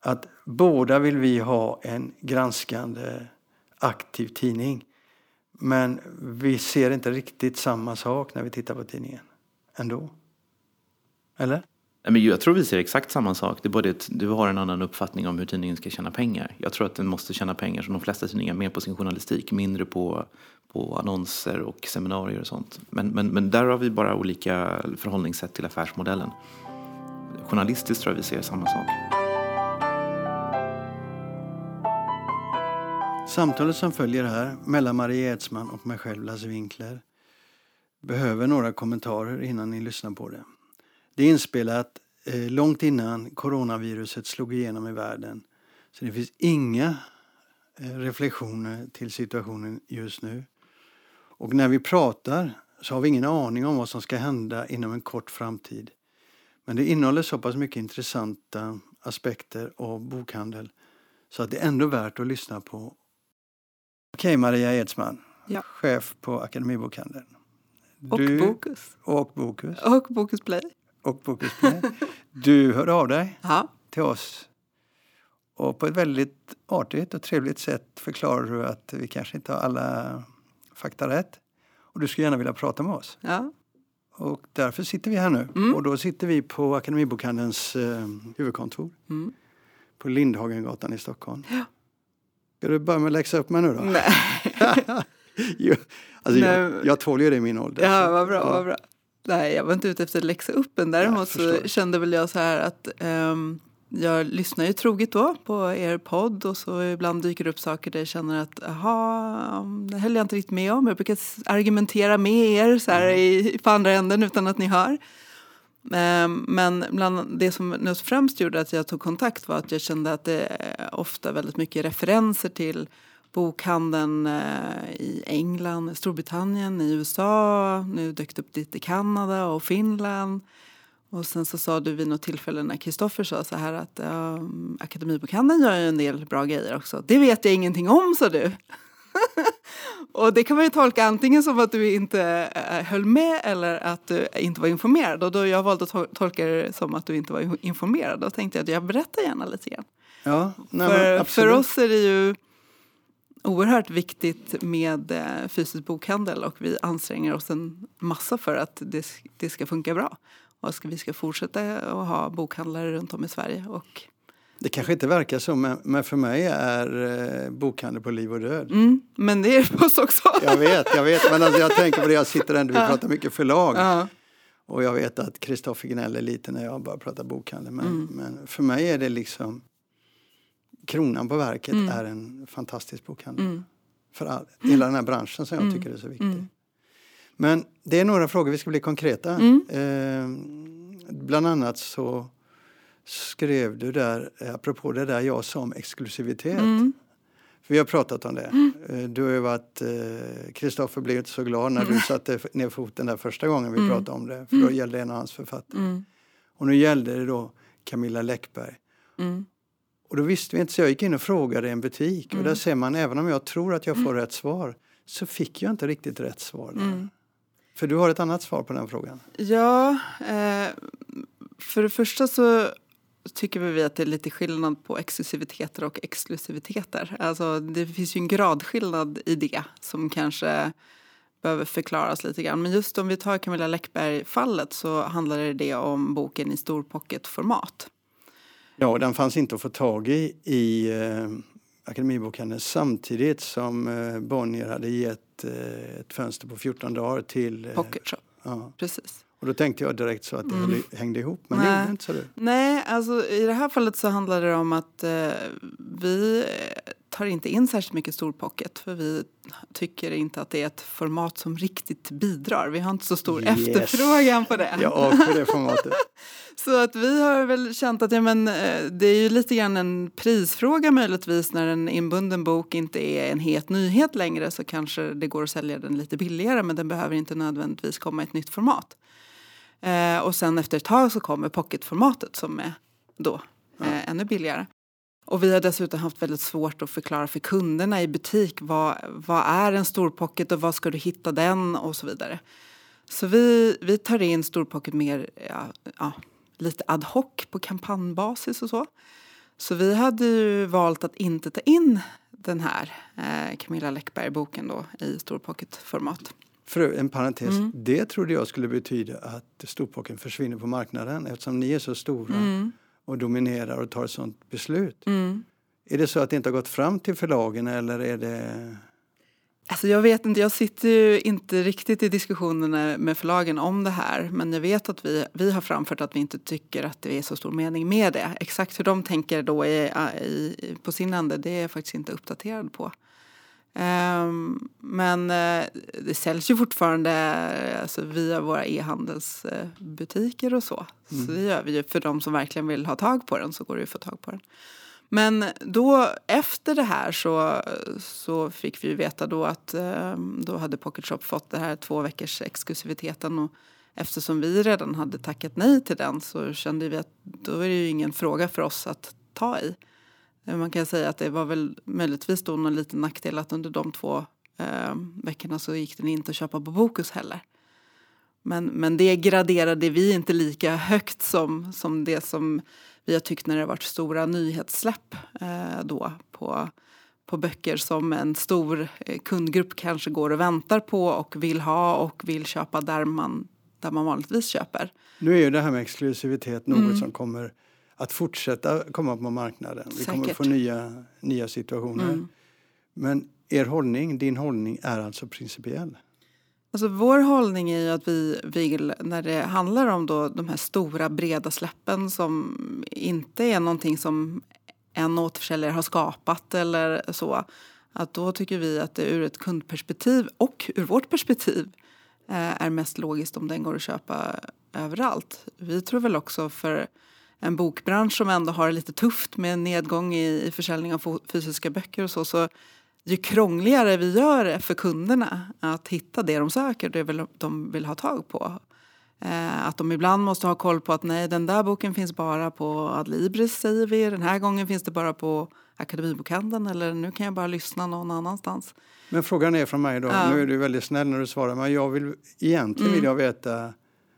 Att båda vill vi ha en granskande, aktiv tidning. Men vi ser inte riktigt samma sak när vi tittar på tidningen. Ändå. Eller? Men jag tror vi ser exakt samma sak. Det är bara det att du har en annan uppfattning om hur tidningen ska tjäna pengar. Jag tror att den måste tjäna pengar som de flesta tidningar, mer på sin journalistik, mindre på, på annonser och seminarier och sånt. Men, men, men där har vi bara olika förhållningssätt till affärsmodellen. Journalistiskt tror jag vi ser samma sak. Samtalet som följer här mellan Maria Edsman och mig själv, Lasse Winkler, behöver några kommentarer innan ni lyssnar på det. Det är inspelat eh, långt innan coronaviruset slog igenom i världen. Så det finns inga eh, reflektioner till situationen just nu. Och när vi pratar så har vi ingen aning om vad som ska hända inom en kort framtid. Men det innehåller så pass mycket intressanta aspekter av bokhandel så att det är ändå värt att lyssna på. Okej, Maria Edsman, Ja. chef på Akademibokhandeln. Och Du- Bokus. Och Bokus. Och Bokus Play. Och Play. Du hörde av dig Ja. till oss och på ett väldigt artigt och trevligt sätt förklarar du att vi kanske inte har alla fakta rätt. Och du skulle gärna vilja prata med oss. ja. Och därför sitter vi här nu. Mm. Och då sitter vi på Akademibokhandelns eh, huvudkontor Mm. på Lindhagengatan i Stockholm. Ska du börja med att läxa upp mig nu då? Nej. jo, alltså Nej. jag, jag tål ju det i min ålder. Ja, vad bra, ja. vad bra. Nej, jag var inte ute efter att läxa upp en. Däremot så kände väl jag så här att ehm, jag lyssnar ju troget då på er podd och så ibland dyker det upp saker där jag känner att jaha, det höll jag inte riktigt med om. Jag brukar argumentera med er så här i, på andra änden utan att ni hör. Ehm, Men bland det som främst gjorde att jag tog kontakt var att jag kände att det är ofta väldigt mycket referenser till bokhandeln eh, i England, Storbritannien, i USA. Nu dök det upp lite i Kanada och Finland. Och sen så sa du vid något tillfälle när Kristoffer sa så här att um, Akademibokhandeln gör ju en del bra grejer också. Det vet jag ingenting om, sa du. och det kan man ju tolka antingen som att du inte eh, höll med eller att du inte var informerad. Och då jag valde att tol- tolka det som att du inte var informerad. Då tänkte jag att jag berättar gärna lite grann. Ja, nej, för, för oss är det ju oerhört viktigt med eh, fysisk bokhandel och vi anstränger oss en massa för att det, det ska funka bra. Och ska, vi ska fortsätta att ha bokhandlare runt om i Sverige. Och, Det kanske inte verkar så, men, men för mig är eh, bokhandel på liv och död. mm, men det är det för oss också. Jag vet, jag vet, men alltså, jag tänker på det, jag sitter ändå, vi pratar mycket förlag. Ja. Och jag vet att Kristoffer gnäller lite när jag bara pratar bokhandel. Men, Mm. men för mig är det liksom kronan på verket Mm. är en fantastisk bokhandel. Mm. För all, hela den här branschen som jag Mm. tycker är så viktig. Mm. Men det är några frågor, vi ska bli konkreta. Mm. Eh, bland annat så skrev du där, eh, apropå det där jag sa om exklusivitet. Mm. För vi har pratat om det. Eh, Du har ju varit, Kristoffer blev inte så glad när du satte ner foten där första gången vi Mm. pratade om det. För då gällde det en av hans författare. Mm. Och nu gällde det då Camilla Läckberg. Mm. Och då visste vi inte så jag gick in och frågade i en butik. Och Mm. där ser man, även om jag tror att jag får rätt svar så fick jag inte riktigt rätt svar. Mm. För du har ett annat svar på den frågan. Ja, eh, för det första så tycker vi att det är lite skillnad på exklusiviteter och exklusiviteter. Alltså det finns ju en gradskillnad i det som kanske behöver förklaras lite grann. Men just om vi tar Camilla Läckberg-fallet så handlar det om boken i storpocketformat. Ja, den fanns inte att få tag i i eh, Akademibokhandeln samtidigt som eh, Bonnier hade gett eh, ett fönster på 14 dagar till... Eh, Pocket Shop, ja. precis. Och då tänkte jag direkt så att det Mm. hängde ihop, men det Nej. gjorde inte så. Nej, alltså i det här fallet så handlar det om att eh, vi tar inte in särskilt mycket storpocket för vi tycker inte att det är ett format som riktigt bidrar. Vi har inte så stor Yes. efterfrågan på det. Jag avskyr det formatet. Så att vi har väl känt att ja, men, eh, det är ju lite grann en prisfråga möjligtvis när en inbunden bok inte är en het nyhet längre så kanske det går att sälja den lite billigare men den behöver inte nödvändigtvis komma i ett nytt format. Eh, och sen efter ett tag så kommer pocketformatet som är då eh, ännu billigare. Och vi har dessutom haft väldigt svårt att förklara för kunderna i butik vad, vad är en storpocket och var ska du hitta den och så vidare. Så vi, vi tar in storpocket mer ja, ja, lite ad hoc på kampanjbasis och så. Så vi hade ju valt att inte ta in den här eh, Camilla Läckberg-boken då i storpocketformat. För en parentes, Mm. det trodde jag skulle betyda att storpocken försvinner på marknaden eftersom ni är så stora Mm. Och dominerar och tar ett sådant beslut. Mm. Är det så att det inte har gått fram till förlagen eller är det... Alltså jag vet inte, jag sitter ju inte riktigt i diskussionerna med förlagen om det här. Men jag vet att vi, vi har framfört att vi inte tycker att det är så stor mening med det. Exakt hur de tänker då i, i, på sin ände, det är jag faktiskt inte uppdaterad på. Ehm, men eh, det säljs ju fortfarande alltså, via våra e-handelsbutiker och så. Så det gör vi ju. För de som verkligen vill ha tag på den så går det ju att få tag på den. Men då efter det här så, så fick vi ju veta då att eh, då hade Pocket Shop fått det här två veckors exklusiviteten och eftersom vi redan hade tackat nej till den så kände vi att då är det ju ingen fråga för oss att ta i. Eh, Man kan säga att det var väl möjligtvis då någon liten nackdel att under de två eh, veckorna så gick den inte att köpa på Bokus heller. Men, men det graderade vi inte lika högt som, som det som vi har tyckt när det har varit stora nyhetssläpp eh, då på, på böcker som en stor eh, kundgrupp kanske går och väntar på och vill ha och vill köpa där man, där man vanligtvis köper. Nu är ju det här med exklusivitet något mm. som kommer att fortsätta komma på marknaden. Vi Säkert. kommer att få nya, nya situationer. Mm. Men er hållning, din hållning, är alltså principiell? Alltså vår hållning är ju att vi vill, när det handlar om då de här stora breda släppen som inte är någonting som en återförsäljare har skapat eller så, att då tycker vi att det ur ett kundperspektiv och ur vårt perspektiv eh, är mest logiskt om den går att köpa överallt. Vi tror väl också för en bokbransch som ändå har det lite tufft med nedgång i, i försäljning av fysiska böcker och så, så ju krångligare vi gör det för kunderna att hitta det de söker, det de vill ha tag på. Eh, att de ibland måste ha koll på att nej, den där boken finns bara på Adlibris säger vi. Den här gången finns det bara på Akademibokhandeln eller nu kan jag bara lyssna någon annanstans. Men frågan är från mig då, ja. nu är du väldigt snäll när du svarar, men jag vill egentligen mm. vill jag veta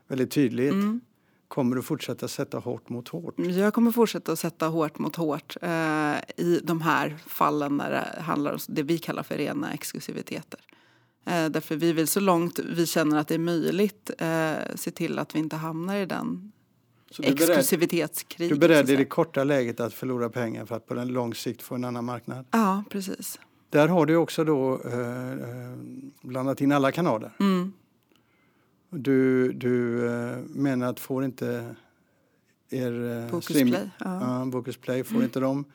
väldigt tydligt. Mm. Kommer du fortsätta sätta hårt mot hårt? Jag kommer fortsätta sätta hårt mot hårt eh, i de här fallen när det handlar om det vi kallar för rena exklusiviteter. Eh, därför vi vill så långt vi känner att det är möjligt eh, se till att vi inte hamnar i den exklusivitetskrig. Du är beredd i det korta läget att förlora pengar för att på den lång sikt få en annan marknad? Ja, precis. Där har du också då eh, eh blandat in alla kanaler. Mm. Du, du eh, menar att får inte er eh, Focus stream, Play, ja. Focus Play, får mm. inte de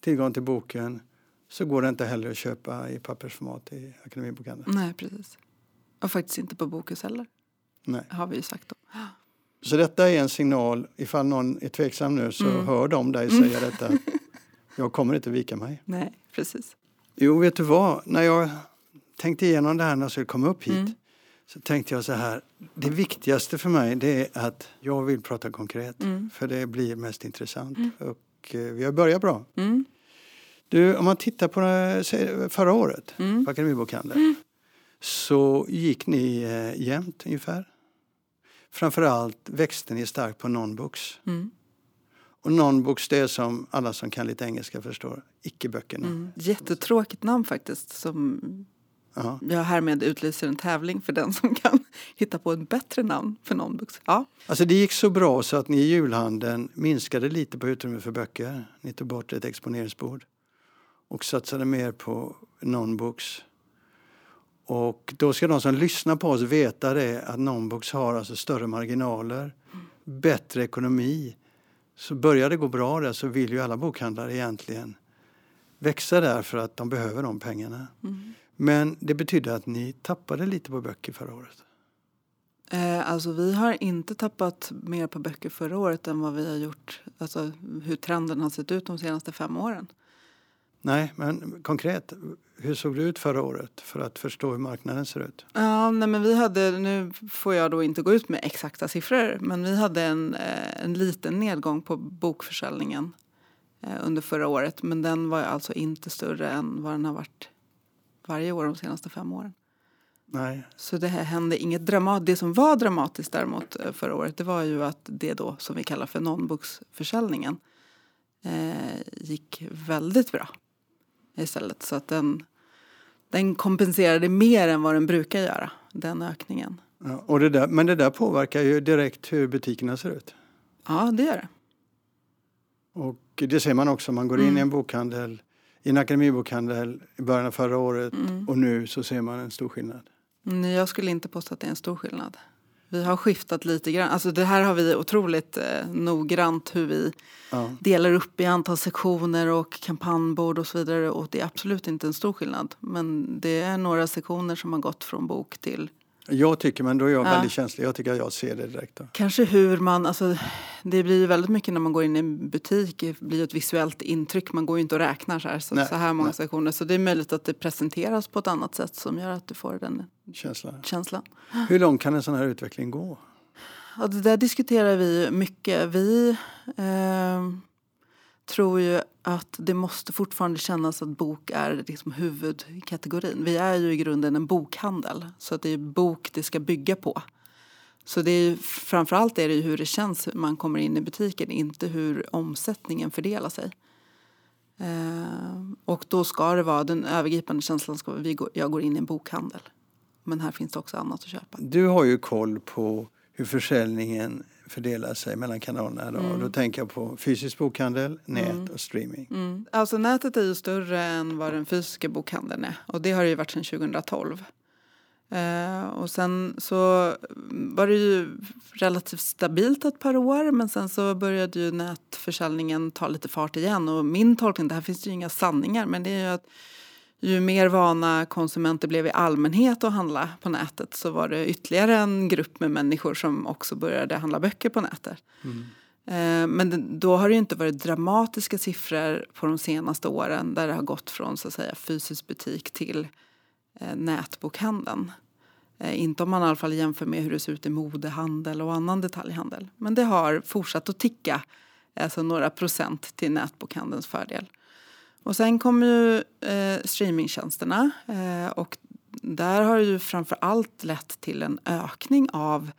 tillgång till boken så går det inte heller att köpa i pappersformat i Akademibokhandeln. Nej, precis. Och faktiskt inte på Bokus heller. Nej. Har vi ju sagt då. Så detta är en signal, ifall någon är tveksam nu så mm. hör de dig mm. säga detta. Jag kommer inte vika mig. Nej, precis. Jo, vet du vad? När jag tänkte igenom det här när jag skulle komma upp hit mm så tänkte jag så här, det viktigaste för mig det är att jag vill prata konkret mm. för det blir mest intressant. Mm. Och eh, vi har börjat bra. Mm. Du, om man tittar på det, förra året mm. på Akademibokhandeln mm. så gick ni eh, jämnt ungefär. Framförallt växte ni starkt på non-books. Mm. Och non-books det är som alla som kan lite engelska förstår, icke-böckerna. Mm. Jättetråkigt namn faktiskt som Ja. Jag härmed utlyser en tävling för den som kan hitta på ett bättre namn för Nonbooks. Ja. Alltså det gick så bra så att ni i julhandeln minskade lite på utrymme för böcker. Ni tog bort ett exponeringsbord och satsade mer på Nonbooks. Och då ska de som lyssnar på oss veta det att Nonbooks har alltså större marginaler, bättre ekonomi. Så börjar det gå bra där så vill ju alla bokhandlare egentligen växa där för att de behöver de pengarna. Mm. Men det betydde att ni tappade lite på böcker förra året. Eh, alltså vi har inte tappat mer på böcker förra året än vad vi har gjort, alltså hur trenden har sett ut de senaste fem åren. Nej, men konkret, hur såg det ut förra året för att förstå hur marknaden ser ut? Ja, nej, men vi hade, nu får jag då inte gå ut med exakta siffror, men vi hade en, eh, en liten nedgång på bokförsäljningen eh, under förra året, men den var alltså inte större än vad den har varit varje år de senaste fem åren. Nej. Så det här hände inget dramatiskt. Det som var dramatiskt däremot eh, förra året det var ju att det då som vi kallar för non-booksförsäljningen eh, gick väldigt bra istället. Så att den, den kompenserade mer än vad den brukar göra, den ökningen. Ja, och det där, men det där påverkar ju direkt hur butikerna ser ut. Ja, det gör det. Och det ser man också om man går in mm. i en bokhandel i en akademibokhandel i början av förra året mm. och nu så ser man en stor skillnad. Nej, jag skulle inte påstå att det är en stor skillnad. Vi har skiftat lite grann. Alltså det här har vi otroligt eh, noggrant hur vi ja. delar upp i antal sektioner och kampanjbord och så vidare. Och det är absolut inte en stor skillnad. Men det är några sektioner som har gått från bok till jag tycker, men då är jag ja. väldigt känslig. Jag tycker att jag ser det direkt. Då. Kanske hur man, alltså det blir väldigt mycket när man går in i en butik, det blir ett visuellt intryck. Man går ju inte och räknar så här, så, så här många nej. sektioner. Så det är möjligt att det presenteras på ett annat sätt som gör att du får den känslan. känslan. Hur långt kan en sån här utveckling gå? Ja, det där diskuterar vi mycket. Vi eh, tror ju att det måste fortfarande kännas att bok är liksom huvudkategorin. Vi är ju i grunden en bokhandel, så att det är bok det ska bygga på. Så det är ju, framförallt är det ju hur det känns när man kommer in i butiken, inte hur omsättningen fördelar sig. Eh, och då ska det vara, den övergripande känslan ska vara vi går, jag går in i en bokhandel. Men här finns det också annat att köpa. Du har ju koll på hur försäljningen fördelar sig mellan kanalerna. Då, mm. då tänker jag på fysisk bokhandel, nät mm. och streaming. Mm. Alltså nätet är ju större än vad den fysiska bokhandeln är och det har det ju varit sedan 2012. Eh, och sen så var det ju relativt stabilt ett par år men sen så började ju nätförsäljningen ta lite fart igen och min tolkning, det här finns ju inga sanningar men det är ju att ju mer vana konsumenter blev i allmänhet att handla på nätet så var det ytterligare en grupp med människor som också började handla böcker på nätet. Mm. Eh, men då har det inte varit dramatiska siffror på de senaste åren där det har gått från så att säga, fysisk butik till eh, nätbokhandeln. Eh, inte om man i alla fall jämför med hur det ser ut i modehandel och annan detaljhandel. Men det har fortsatt att ticka, alltså några procent till nätbokhandelns fördel. Och sen kommer ju eh, streamingtjänsterna eh, och där har det ju framför allt lett till en ökning av,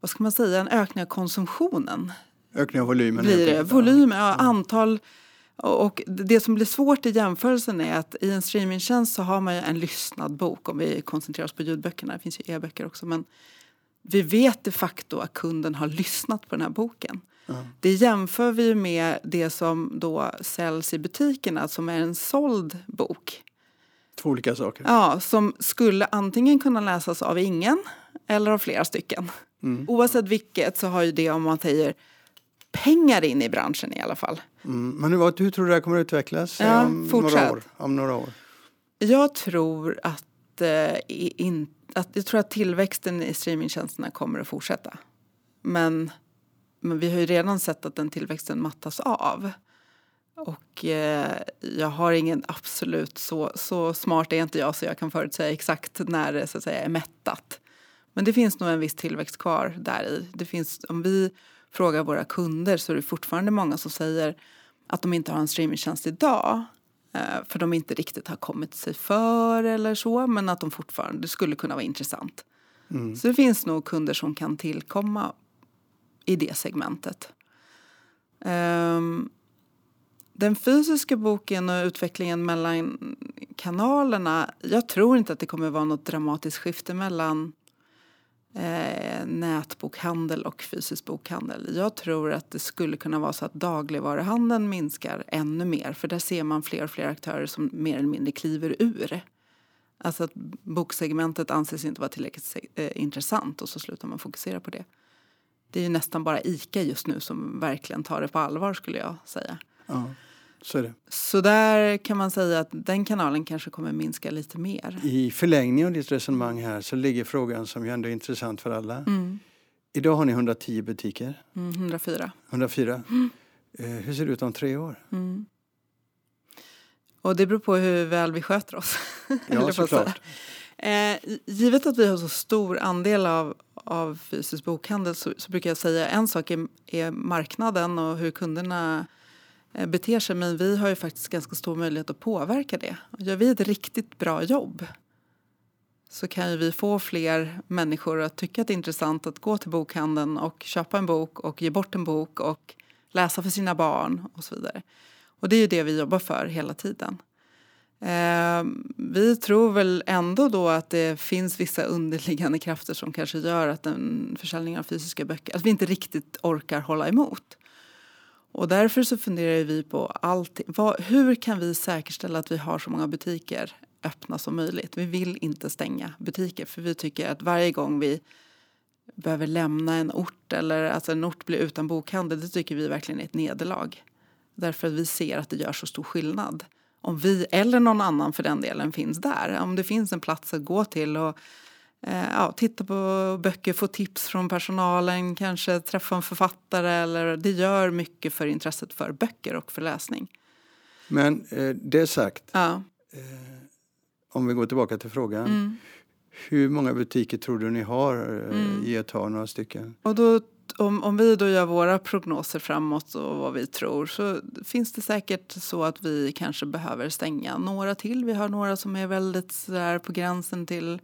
vad ska man säga, en ökning av konsumtionen. Ökning av volymen? Blir det. Volym, ja, antal. Och det som blir svårt i jämförelsen är att i en streamingtjänst så har man ju en lyssnad bok om vi koncentrerar oss på ljudböckerna. Det finns ju e-böcker också men vi vet de facto att kunden har lyssnat på den här boken. Det jämför vi med det som då säljs i butikerna som är en såld bok. Två olika saker. Ja, som skulle antingen kunna läsas av ingen eller av flera stycken. Mm. Oavsett vilket så har ju det om man säger pengar in i branschen i alla fall. Mm. Men hur, hur tror du det här kommer att utvecklas ja, om, några år, om några år? Jag tror att, eh, in, att, jag tror att tillväxten i streamingtjänsterna kommer att fortsätta. Men men vi har ju redan sett att den tillväxten mattas av. Och eh, jag har ingen absolut, så, så smart är inte jag så jag kan förutsäga exakt när det så att säga, är mättat. Men det finns nog en viss tillväxt kvar där i. Det finns, om vi frågar våra kunder så är det fortfarande många som säger att de inte har en streamingtjänst idag. Eh, för de inte riktigt har kommit sig för eller så, men att de fortfarande skulle kunna vara intressant. Mm. Så det finns nog kunder som kan tillkomma i det segmentet. Um, den fysiska boken och utvecklingen mellan kanalerna. Jag tror inte att det kommer vara något dramatiskt skifte mellan eh, nätbokhandel och fysisk bokhandel. Jag tror att det skulle kunna vara så att dagligvaruhandeln minskar ännu mer för där ser man fler och fler aktörer som mer eller mindre kliver ur. Alltså att boksegmentet anses inte vara tillräckligt eh, intressant och så slutar man fokusera på det. Det är ju nästan bara ICA just nu som verkligen tar det på allvar skulle jag säga. Ja, så är det. Så där kan man säga att den kanalen kanske kommer minska lite mer. I förlängning av ditt resonemang här så ligger frågan som ju ändå är intressant för alla. Mm. Idag har ni 110 butiker. Mm, 104. 104. Mm. Eh, hur ser det ut om tre år? Mm. Och det beror på hur väl vi sköter oss. Ja, såklart. Eh, givet att vi har så stor andel av, av fysisk bokhandel så, så brukar jag säga en sak är, är, marknaden och hur kunderna eh, beter sig men vi har ju faktiskt ganska stor möjlighet att påverka det. Gör vi ett riktigt bra jobb så kan ju vi få fler människor att tycka att det är intressant att gå till bokhandeln och köpa en bok och ge bort en bok och läsa för sina barn och så vidare. Och det är ju det vi jobbar för hela tiden. Eh, vi tror väl ändå då att det finns vissa underliggande krafter som kanske gör att en försäljning av fysiska böcker, att vi inte riktigt orkar hålla emot. Och därför så funderar vi på allting. Vad, hur kan vi säkerställa att vi har så många butiker öppna som möjligt? Vi vill inte stänga butiker för vi tycker att varje gång vi behöver lämna en ort eller att en ort blir utan bokhandel, det tycker vi verkligen är ett nederlag. Därför att vi ser att det gör så stor skillnad om vi eller någon annan för den delen finns där. Om det finns en plats att gå till och eh, ja, titta på böcker, få tips från personalen, kanske träffa en författare. Eller, det gör mycket för intresset för böcker och för läsning. Men eh, det sagt, ja. eh, om vi går tillbaka till frågan. Mm. Hur många butiker tror du ni har eh, Mm. i ett har några stycken? Och då, om, om vi då gör våra prognoser framåt och vad vi tror så finns det säkert så att vi kanske behöver stänga några till. Vi har några som är väldigt sådär på gränsen till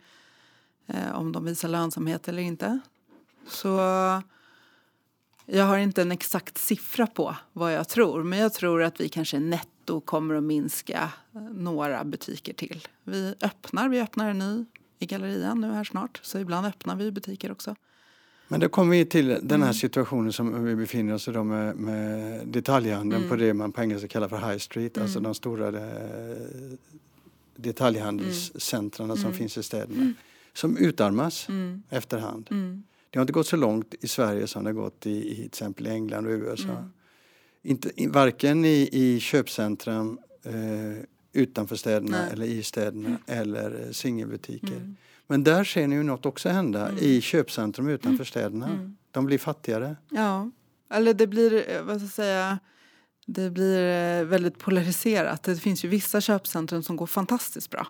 eh, om de visar lönsamhet eller inte. Så jag har inte en exakt siffra på vad jag tror men jag tror att vi kanske netto kommer att minska några butiker till. Vi öppnar, vi öppnar en ny i gallerian nu här snart så ibland öppnar vi butiker också. Men då kommer vi till den här situationen som vi befinner oss i då med, med detaljhandeln på det man på engelska kallar för high street, alltså de stora eh, detaljhandelscentrarna som finns i städerna. Som utarmas efterhand. Det har inte gått så långt i Sverige som det har gått i, i till exempel England och USA. Inte, varken i, i köpcentrum eh, utanför städerna Nej. eller i städerna eller eh, singelbutiker. Men där ser ni ju något också hända i köpcentrum utanför städerna. De blir fattigare. Ja, eller det blir, eh, vad ska jag säga, det blir eh, väldigt polariserat. Det finns ju vissa köpcentrum som går fantastiskt bra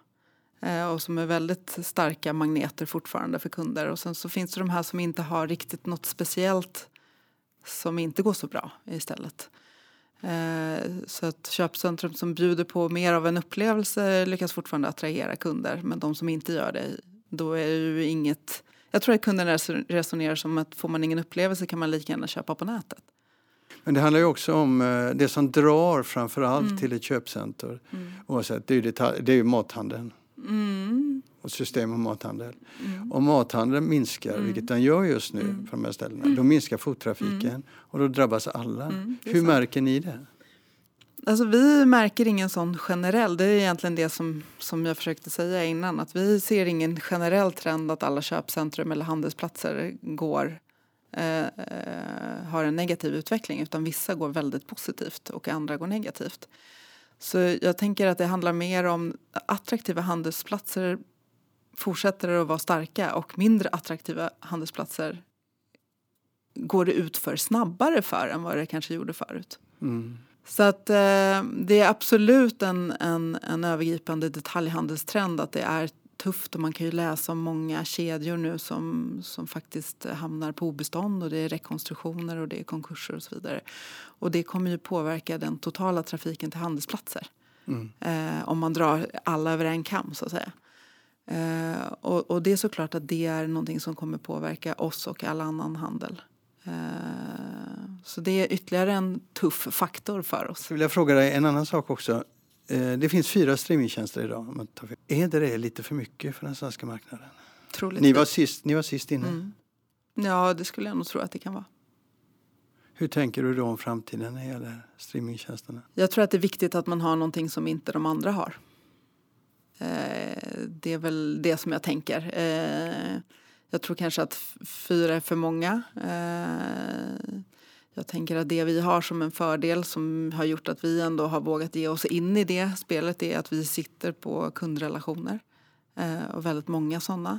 eh, och som är väldigt starka magneter fortfarande för kunder. Och sen så finns det de här som inte har riktigt något speciellt som inte går så bra istället. Så att köpcentrum som bjuder på mer av en upplevelse lyckas fortfarande attrahera kunder. Men de som inte gör det, då är det ju inget... Jag tror att kunden resonerar som att får man ingen upplevelse kan man lika gärna köpa på nätet. Men det handlar ju också om eh, det som drar framför allt till ett köpcenter. Oavsett, det är ju, detalj, det är ju mathandeln. Och system och mathandel. Om mathandeln minskar, vilket den gör just nu på de här ställena, då minskar fottrafiken och då drabbas alla. Hur märker ni det? Alltså vi märker ingen sån generell, det är egentligen det som, som jag försökte säga innan, att vi ser ingen generell trend att alla köpcentrum eller handelsplatser går, eh, har en negativ utveckling utan vissa går väldigt positivt och andra går negativt. Så jag tänker att det handlar mer om attraktiva handelsplatser fortsätter att vara starka och mindre attraktiva handelsplatser går det ut för snabbare för än vad det kanske gjorde förut. Mm. Så att eh, det är absolut en, en, en övergripande detaljhandelstrend att det är tufft och man kan ju läsa om många kedjor nu som, som faktiskt hamnar på obestånd och det är rekonstruktioner och det är konkurser och så vidare. Och det kommer ju påverka den totala trafiken till handelsplatser. Eh, om man drar alla över en kam så att säga. Eh, och, och det är såklart att det är någonting som kommer påverka oss och all annan handel. Eh, så det är ytterligare en tuff faktor för oss. Så vill jag fråga dig en annan sak också. Eh, Det finns fyra streamingtjänster idag. Är det, det lite för mycket för den svenska marknaden? Troligtvis. Ni var sist, ni var sist inne. Ja, det skulle jag nog tro att det kan vara. Hur tänker du då om framtiden när det gäller streamingtjänsterna? Jag tror att det är viktigt att man har någonting som inte de andra har. Eh, det är väl det som jag tänker. Eh, jag tror kanske att fyra är för många. Jag tänker att det vi har som en fördel som har gjort att vi ändå har vågat ge oss in i det spelet är att vi sitter på kundrelationer. Eh, och väldigt många sådana.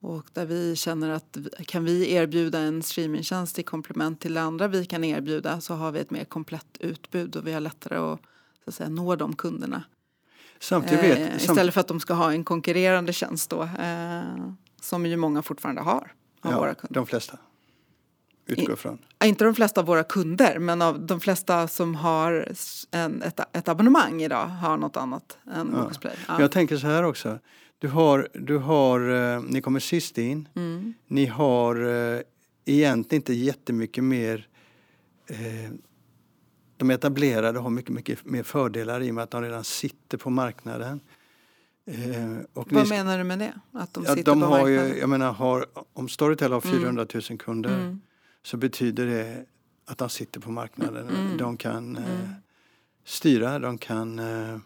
Och där vi känner att kan vi erbjuda en streamingtjänst i komplement till det andra vi kan erbjuda så har vi ett mer komplett utbud och vi har lättare att, så att säga, nå de kunderna. Samtidigt vet, Eh, istället för att de ska ha en konkurrerande tjänst då, eh, som ju många fortfarande har. Av våra ja, kunder. de flesta utgår från. Inte de flesta av våra kunder, men av de flesta som har en, ett, ett abonnemang idag har något annat än Ja. Bokusplay. Men Ja. Jag tänker så här också. Du har, du har, eh, ni kommer sist in. Mm. Ni har eh, egentligen inte jättemycket mer eh, de etablerade har mycket, mycket mer fördelar i och med att de redan sitter på marknaden. Eh, Vad ni- menar du med det? Att de sitter de på har marknaden? ju, jag menar, har, om Storytel har 400 000 kunder Mm. Så betyder det att de sitter på marknaden. Mm. De kan eh, styra, de kan eh,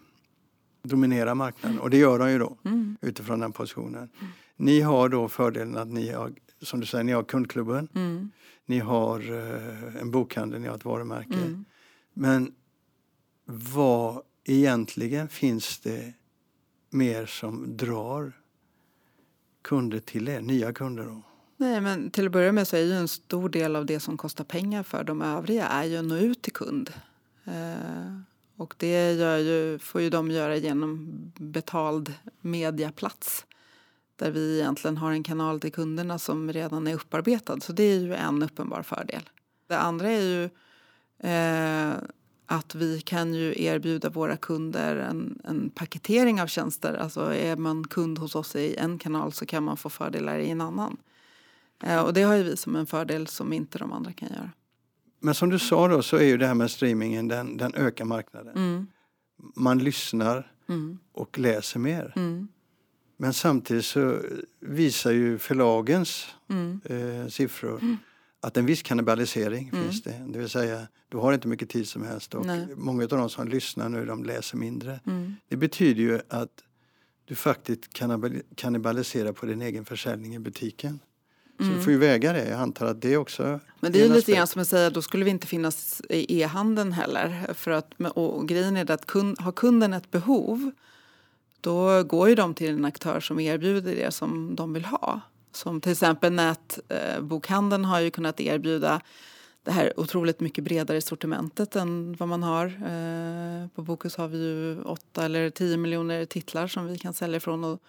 dominera marknaden och det gör de ju då Mm. utifrån den positionen. Ni har då fördelen att ni har, som du säger, ni har kundklubben, Mm. ni har eh, en bokhandel, ni har ett varumärke. Mm. Men vad egentligen finns det mer som drar kunder till er, nya kunder då? Nej, men till att börja med så är ju en stor del av det som kostar pengar för de övriga är ju att nå ut till kund. Eh, och det gör ju, får ju de göra genom betald mediaplats. Där vi egentligen har en kanal till kunderna som redan är upparbetad. Så det är ju en uppenbar fördel. Det andra är ju eh, att vi kan ju erbjuda våra kunder en, en paketering av tjänster. Alltså är man kund hos oss i en kanal så kan man få fördelar i en annan. Eh, och det har ju vi som en fördel som inte de andra kan göra. Men som du sa då så är ju det här med streamingen, den, den ökar marknaden. Mm. Man lyssnar Mm. och läser mer. Mm. Men samtidigt så visar ju förlagens Mm. eh, siffror att en viss kannibalisering finns det. Det vill säga, du har inte mycket tid som helst och Nej. många av de som lyssnar nu de läser mindre. Mm. Det betyder ju att du faktiskt kannibal- kannibaliserar på din egen försäljning i butiken. Så du får ju väga det. Jag antar att det också Men det är ju lite grann som att säga, då skulle vi inte finnas i e-handeln heller. För att, och grejen är det att kund, har kunden ett behov då går ju de till en aktör som erbjuder det som de vill ha. Som till exempel nätbokhandeln har ju kunnat erbjuda det här otroligt mycket bredare sortimentet än vad man har. Eh, På Bokus har vi ju åtta eller tio miljoner titlar som vi kan sälja från. Och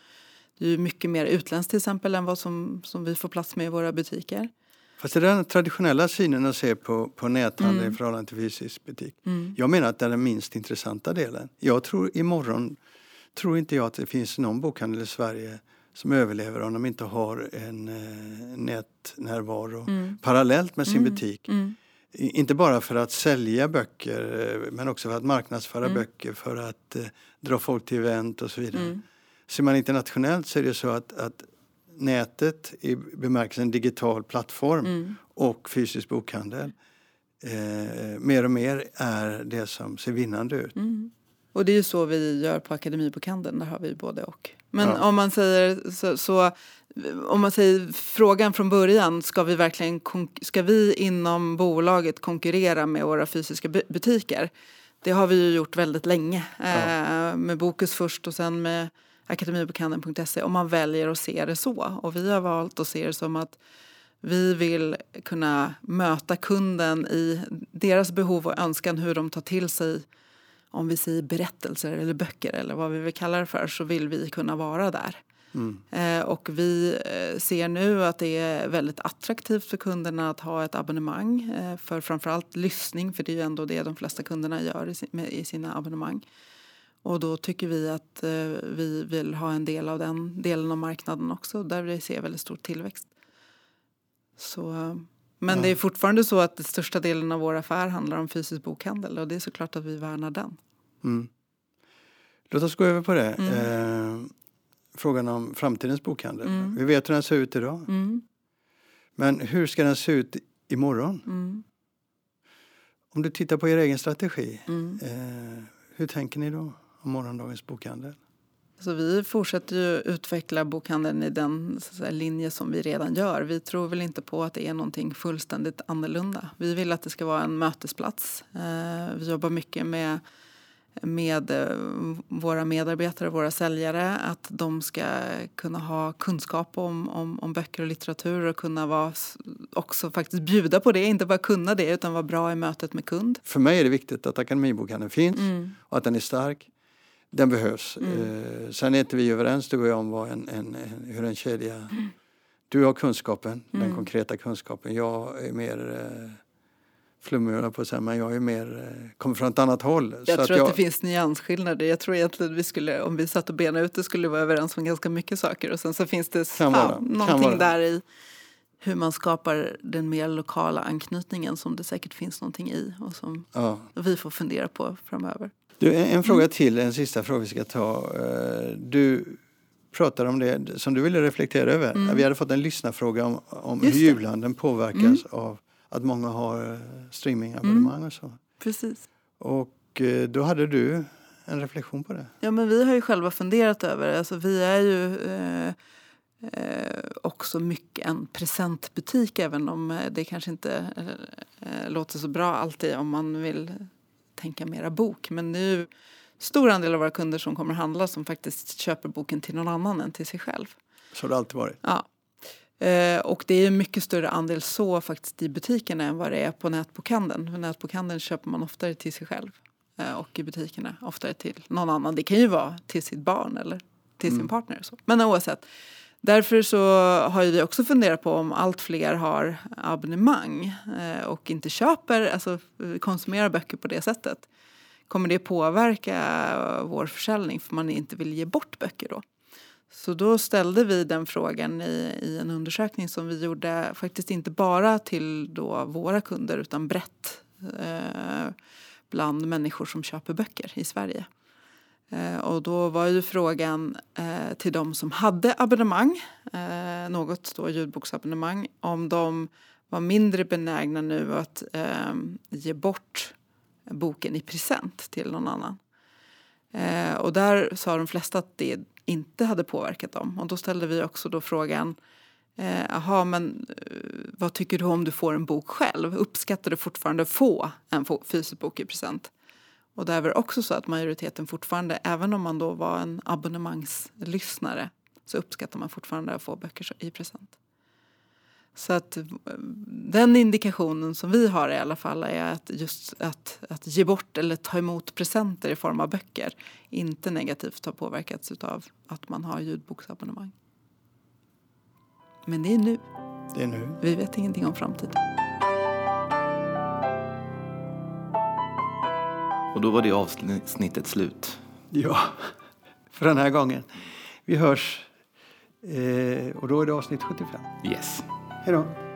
det är mycket mer utländskt till exempel än vad som, som vi får plats med i våra butiker. Fast det är den traditionella synen att se på, på näthandel Mm. i förhållande till fysisk butik. Jag menar att det är den minst intressanta delen. Jag tror imorgon tror inte jag att det finns någon bokhandel i Sverige som överlever om de inte har en eh, nätnärvaro parallellt med sin butik. I- Inte bara för att sälja böcker eh, men också för att marknadsföra böcker, för att eh, dra folk till event och så vidare. Ser man internationellt så är det så att, att nätet i bemärkelsen digital plattform och fysisk bokhandel eh, mer och mer är det som ser vinnande ut. Och det är ju så vi gör på Akademibokhandeln, där har vi både och. Men Ja. om man säger så, så, om man säger frågan från början, ska vi verkligen ska vi inom bolaget konkurrera med våra fysiska bu- butiker? Det har vi ju gjort väldigt länge. Eh, med Bokus först och sen med akademibokhandeln.se om man väljer att se det så. Och vi har valt att se det som att vi vill kunna möta kunden i deras behov och önskan hur de tar till sig om vi säger berättelser eller böcker eller vad vi vill kalla det för så vill vi kunna vara där. Eh, och vi eh, ser nu att det är väldigt attraktivt för kunderna att ha ett abonnemang eh, för framförallt lyssning för det är ju ändå det de flesta kunderna gör i, sin, med, i sina abonnemang. Och då tycker vi att eh, vi vill ha en del av den delen av marknaden också där vi ser väldigt stor tillväxt. Så, eh, men det är fortfarande så att den största delen av vår affär handlar om fysisk bokhandel och det är såklart att vi värnar den. Mm. Låt oss gå över på det. Mm. Eh, frågan om framtidens bokhandel. Vi vet hur den ser ut idag. Mm, Men hur ska den se ut imorgon? mm, Om du tittar på er egen strategi, mm. eh, hur tänker ni då om morgondagens bokhandel? Så vi fortsätter ju utveckla bokhandeln i den säga, linje som vi redan gör. Vi tror väl inte på att det är någonting fullständigt annorlunda. Vi vill att det ska vara en mötesplats. Eh, Vi jobbar mycket med, med eh, våra medarbetare, våra säljare, att de ska kunna ha kunskap om, om, om böcker och litteratur och kunna vara, också faktiskt bjuda på det, inte bara kunna det utan vara bra i mötet med kund. För mig är det viktigt att Akademibokhandeln finns Mm. och att den är stark. Den behövs. Eh, sen är inte vi överens du och jag om vad en, en, en, hur en kedja... Mm. Du har kunskapen, den konkreta kunskapen. Jag är mer eh, flummig på att säga, men jag är mer, eh, kommer från ett annat håll. Jag Så tror att, jag, det finns nyansskillnader. Jag tror egentligen vi skulle, om vi satt och benade ut det skulle vi vara överens om ganska mycket saker. Och sen så finns det Kan ja, vara, kan någonting där i hur man skapar den mer lokala anknytningen som det säkert finns någonting i och som ja. vi får fundera på framöver. Du, en, fråga till, en sista fråga vi ska ta. Eh, Du pratar om det som du ville reflektera över. Vi hade fått en lyssnarfråga om, om hur Mm. Julhandeln påverkas av att många har eh, streamingabonnemang och så. Precis. Och eh, då hade du en reflektion på det. Ja, men vi har ju själva funderat över det. Alltså, vi är ju eh, eh, också mycket en presentbutik även om det kanske inte eh, låter så bra alltid om man vill tänka mera bok. Men ju stor andel av våra kunder som kommer handla som faktiskt köper boken till någon annan än till sig själv. Så har det alltid varit. Ja. Eh, och det är en mycket större andel så faktiskt i butikerna än vad det är på nätbokhandeln. För nätbokhandeln köper man oftare till sig själv eh, och i butikerna oftare till någon annan. Det kan ju vara till sitt barn eller till sin partner. och Så. Men oavsett. Därför så har ju vi också funderat på om allt fler har abonnemang eh, och inte köper, alltså konsumerar böcker på det sättet. Kommer det påverka vår försäljning för man inte vill ge bort böcker då? Så då ställde vi den frågan i, i en undersökning som vi gjorde faktiskt inte bara till då våra kunder utan brett eh, bland människor som köper böcker i Sverige. Eh, och då var ju frågan eh, till de som hade abonnemang, eh, något då ljudboksabonnemang, om de var mindre benägna nu att eh, ge bort boken i present till någon annan. Eh, och där sa de flesta att det inte hade påverkat dem. Och då ställde vi också då frågan, eh, jaha men eh, vad tycker du om du får en bok själv? Uppskattar du fortfarande att få en fysisk bok i present? Och där var det också så att majoriteten fortfarande, även om man då var en abonnemangslyssnare, så uppskattar man fortfarande att få böcker i present. Så att den indikationen som vi har i alla fall är att just att, att ge bort eller ta emot presenter i form av böcker inte negativt har påverkats av att man har ljudboksabonnemang. Men det är nu. Det är nu. Vi vet ingenting om framtiden. Och då var det avsnittet slut. Ja, för den här gången. Vi hörs. Eh, och då är det avsnitt 75. Yes. Hej då.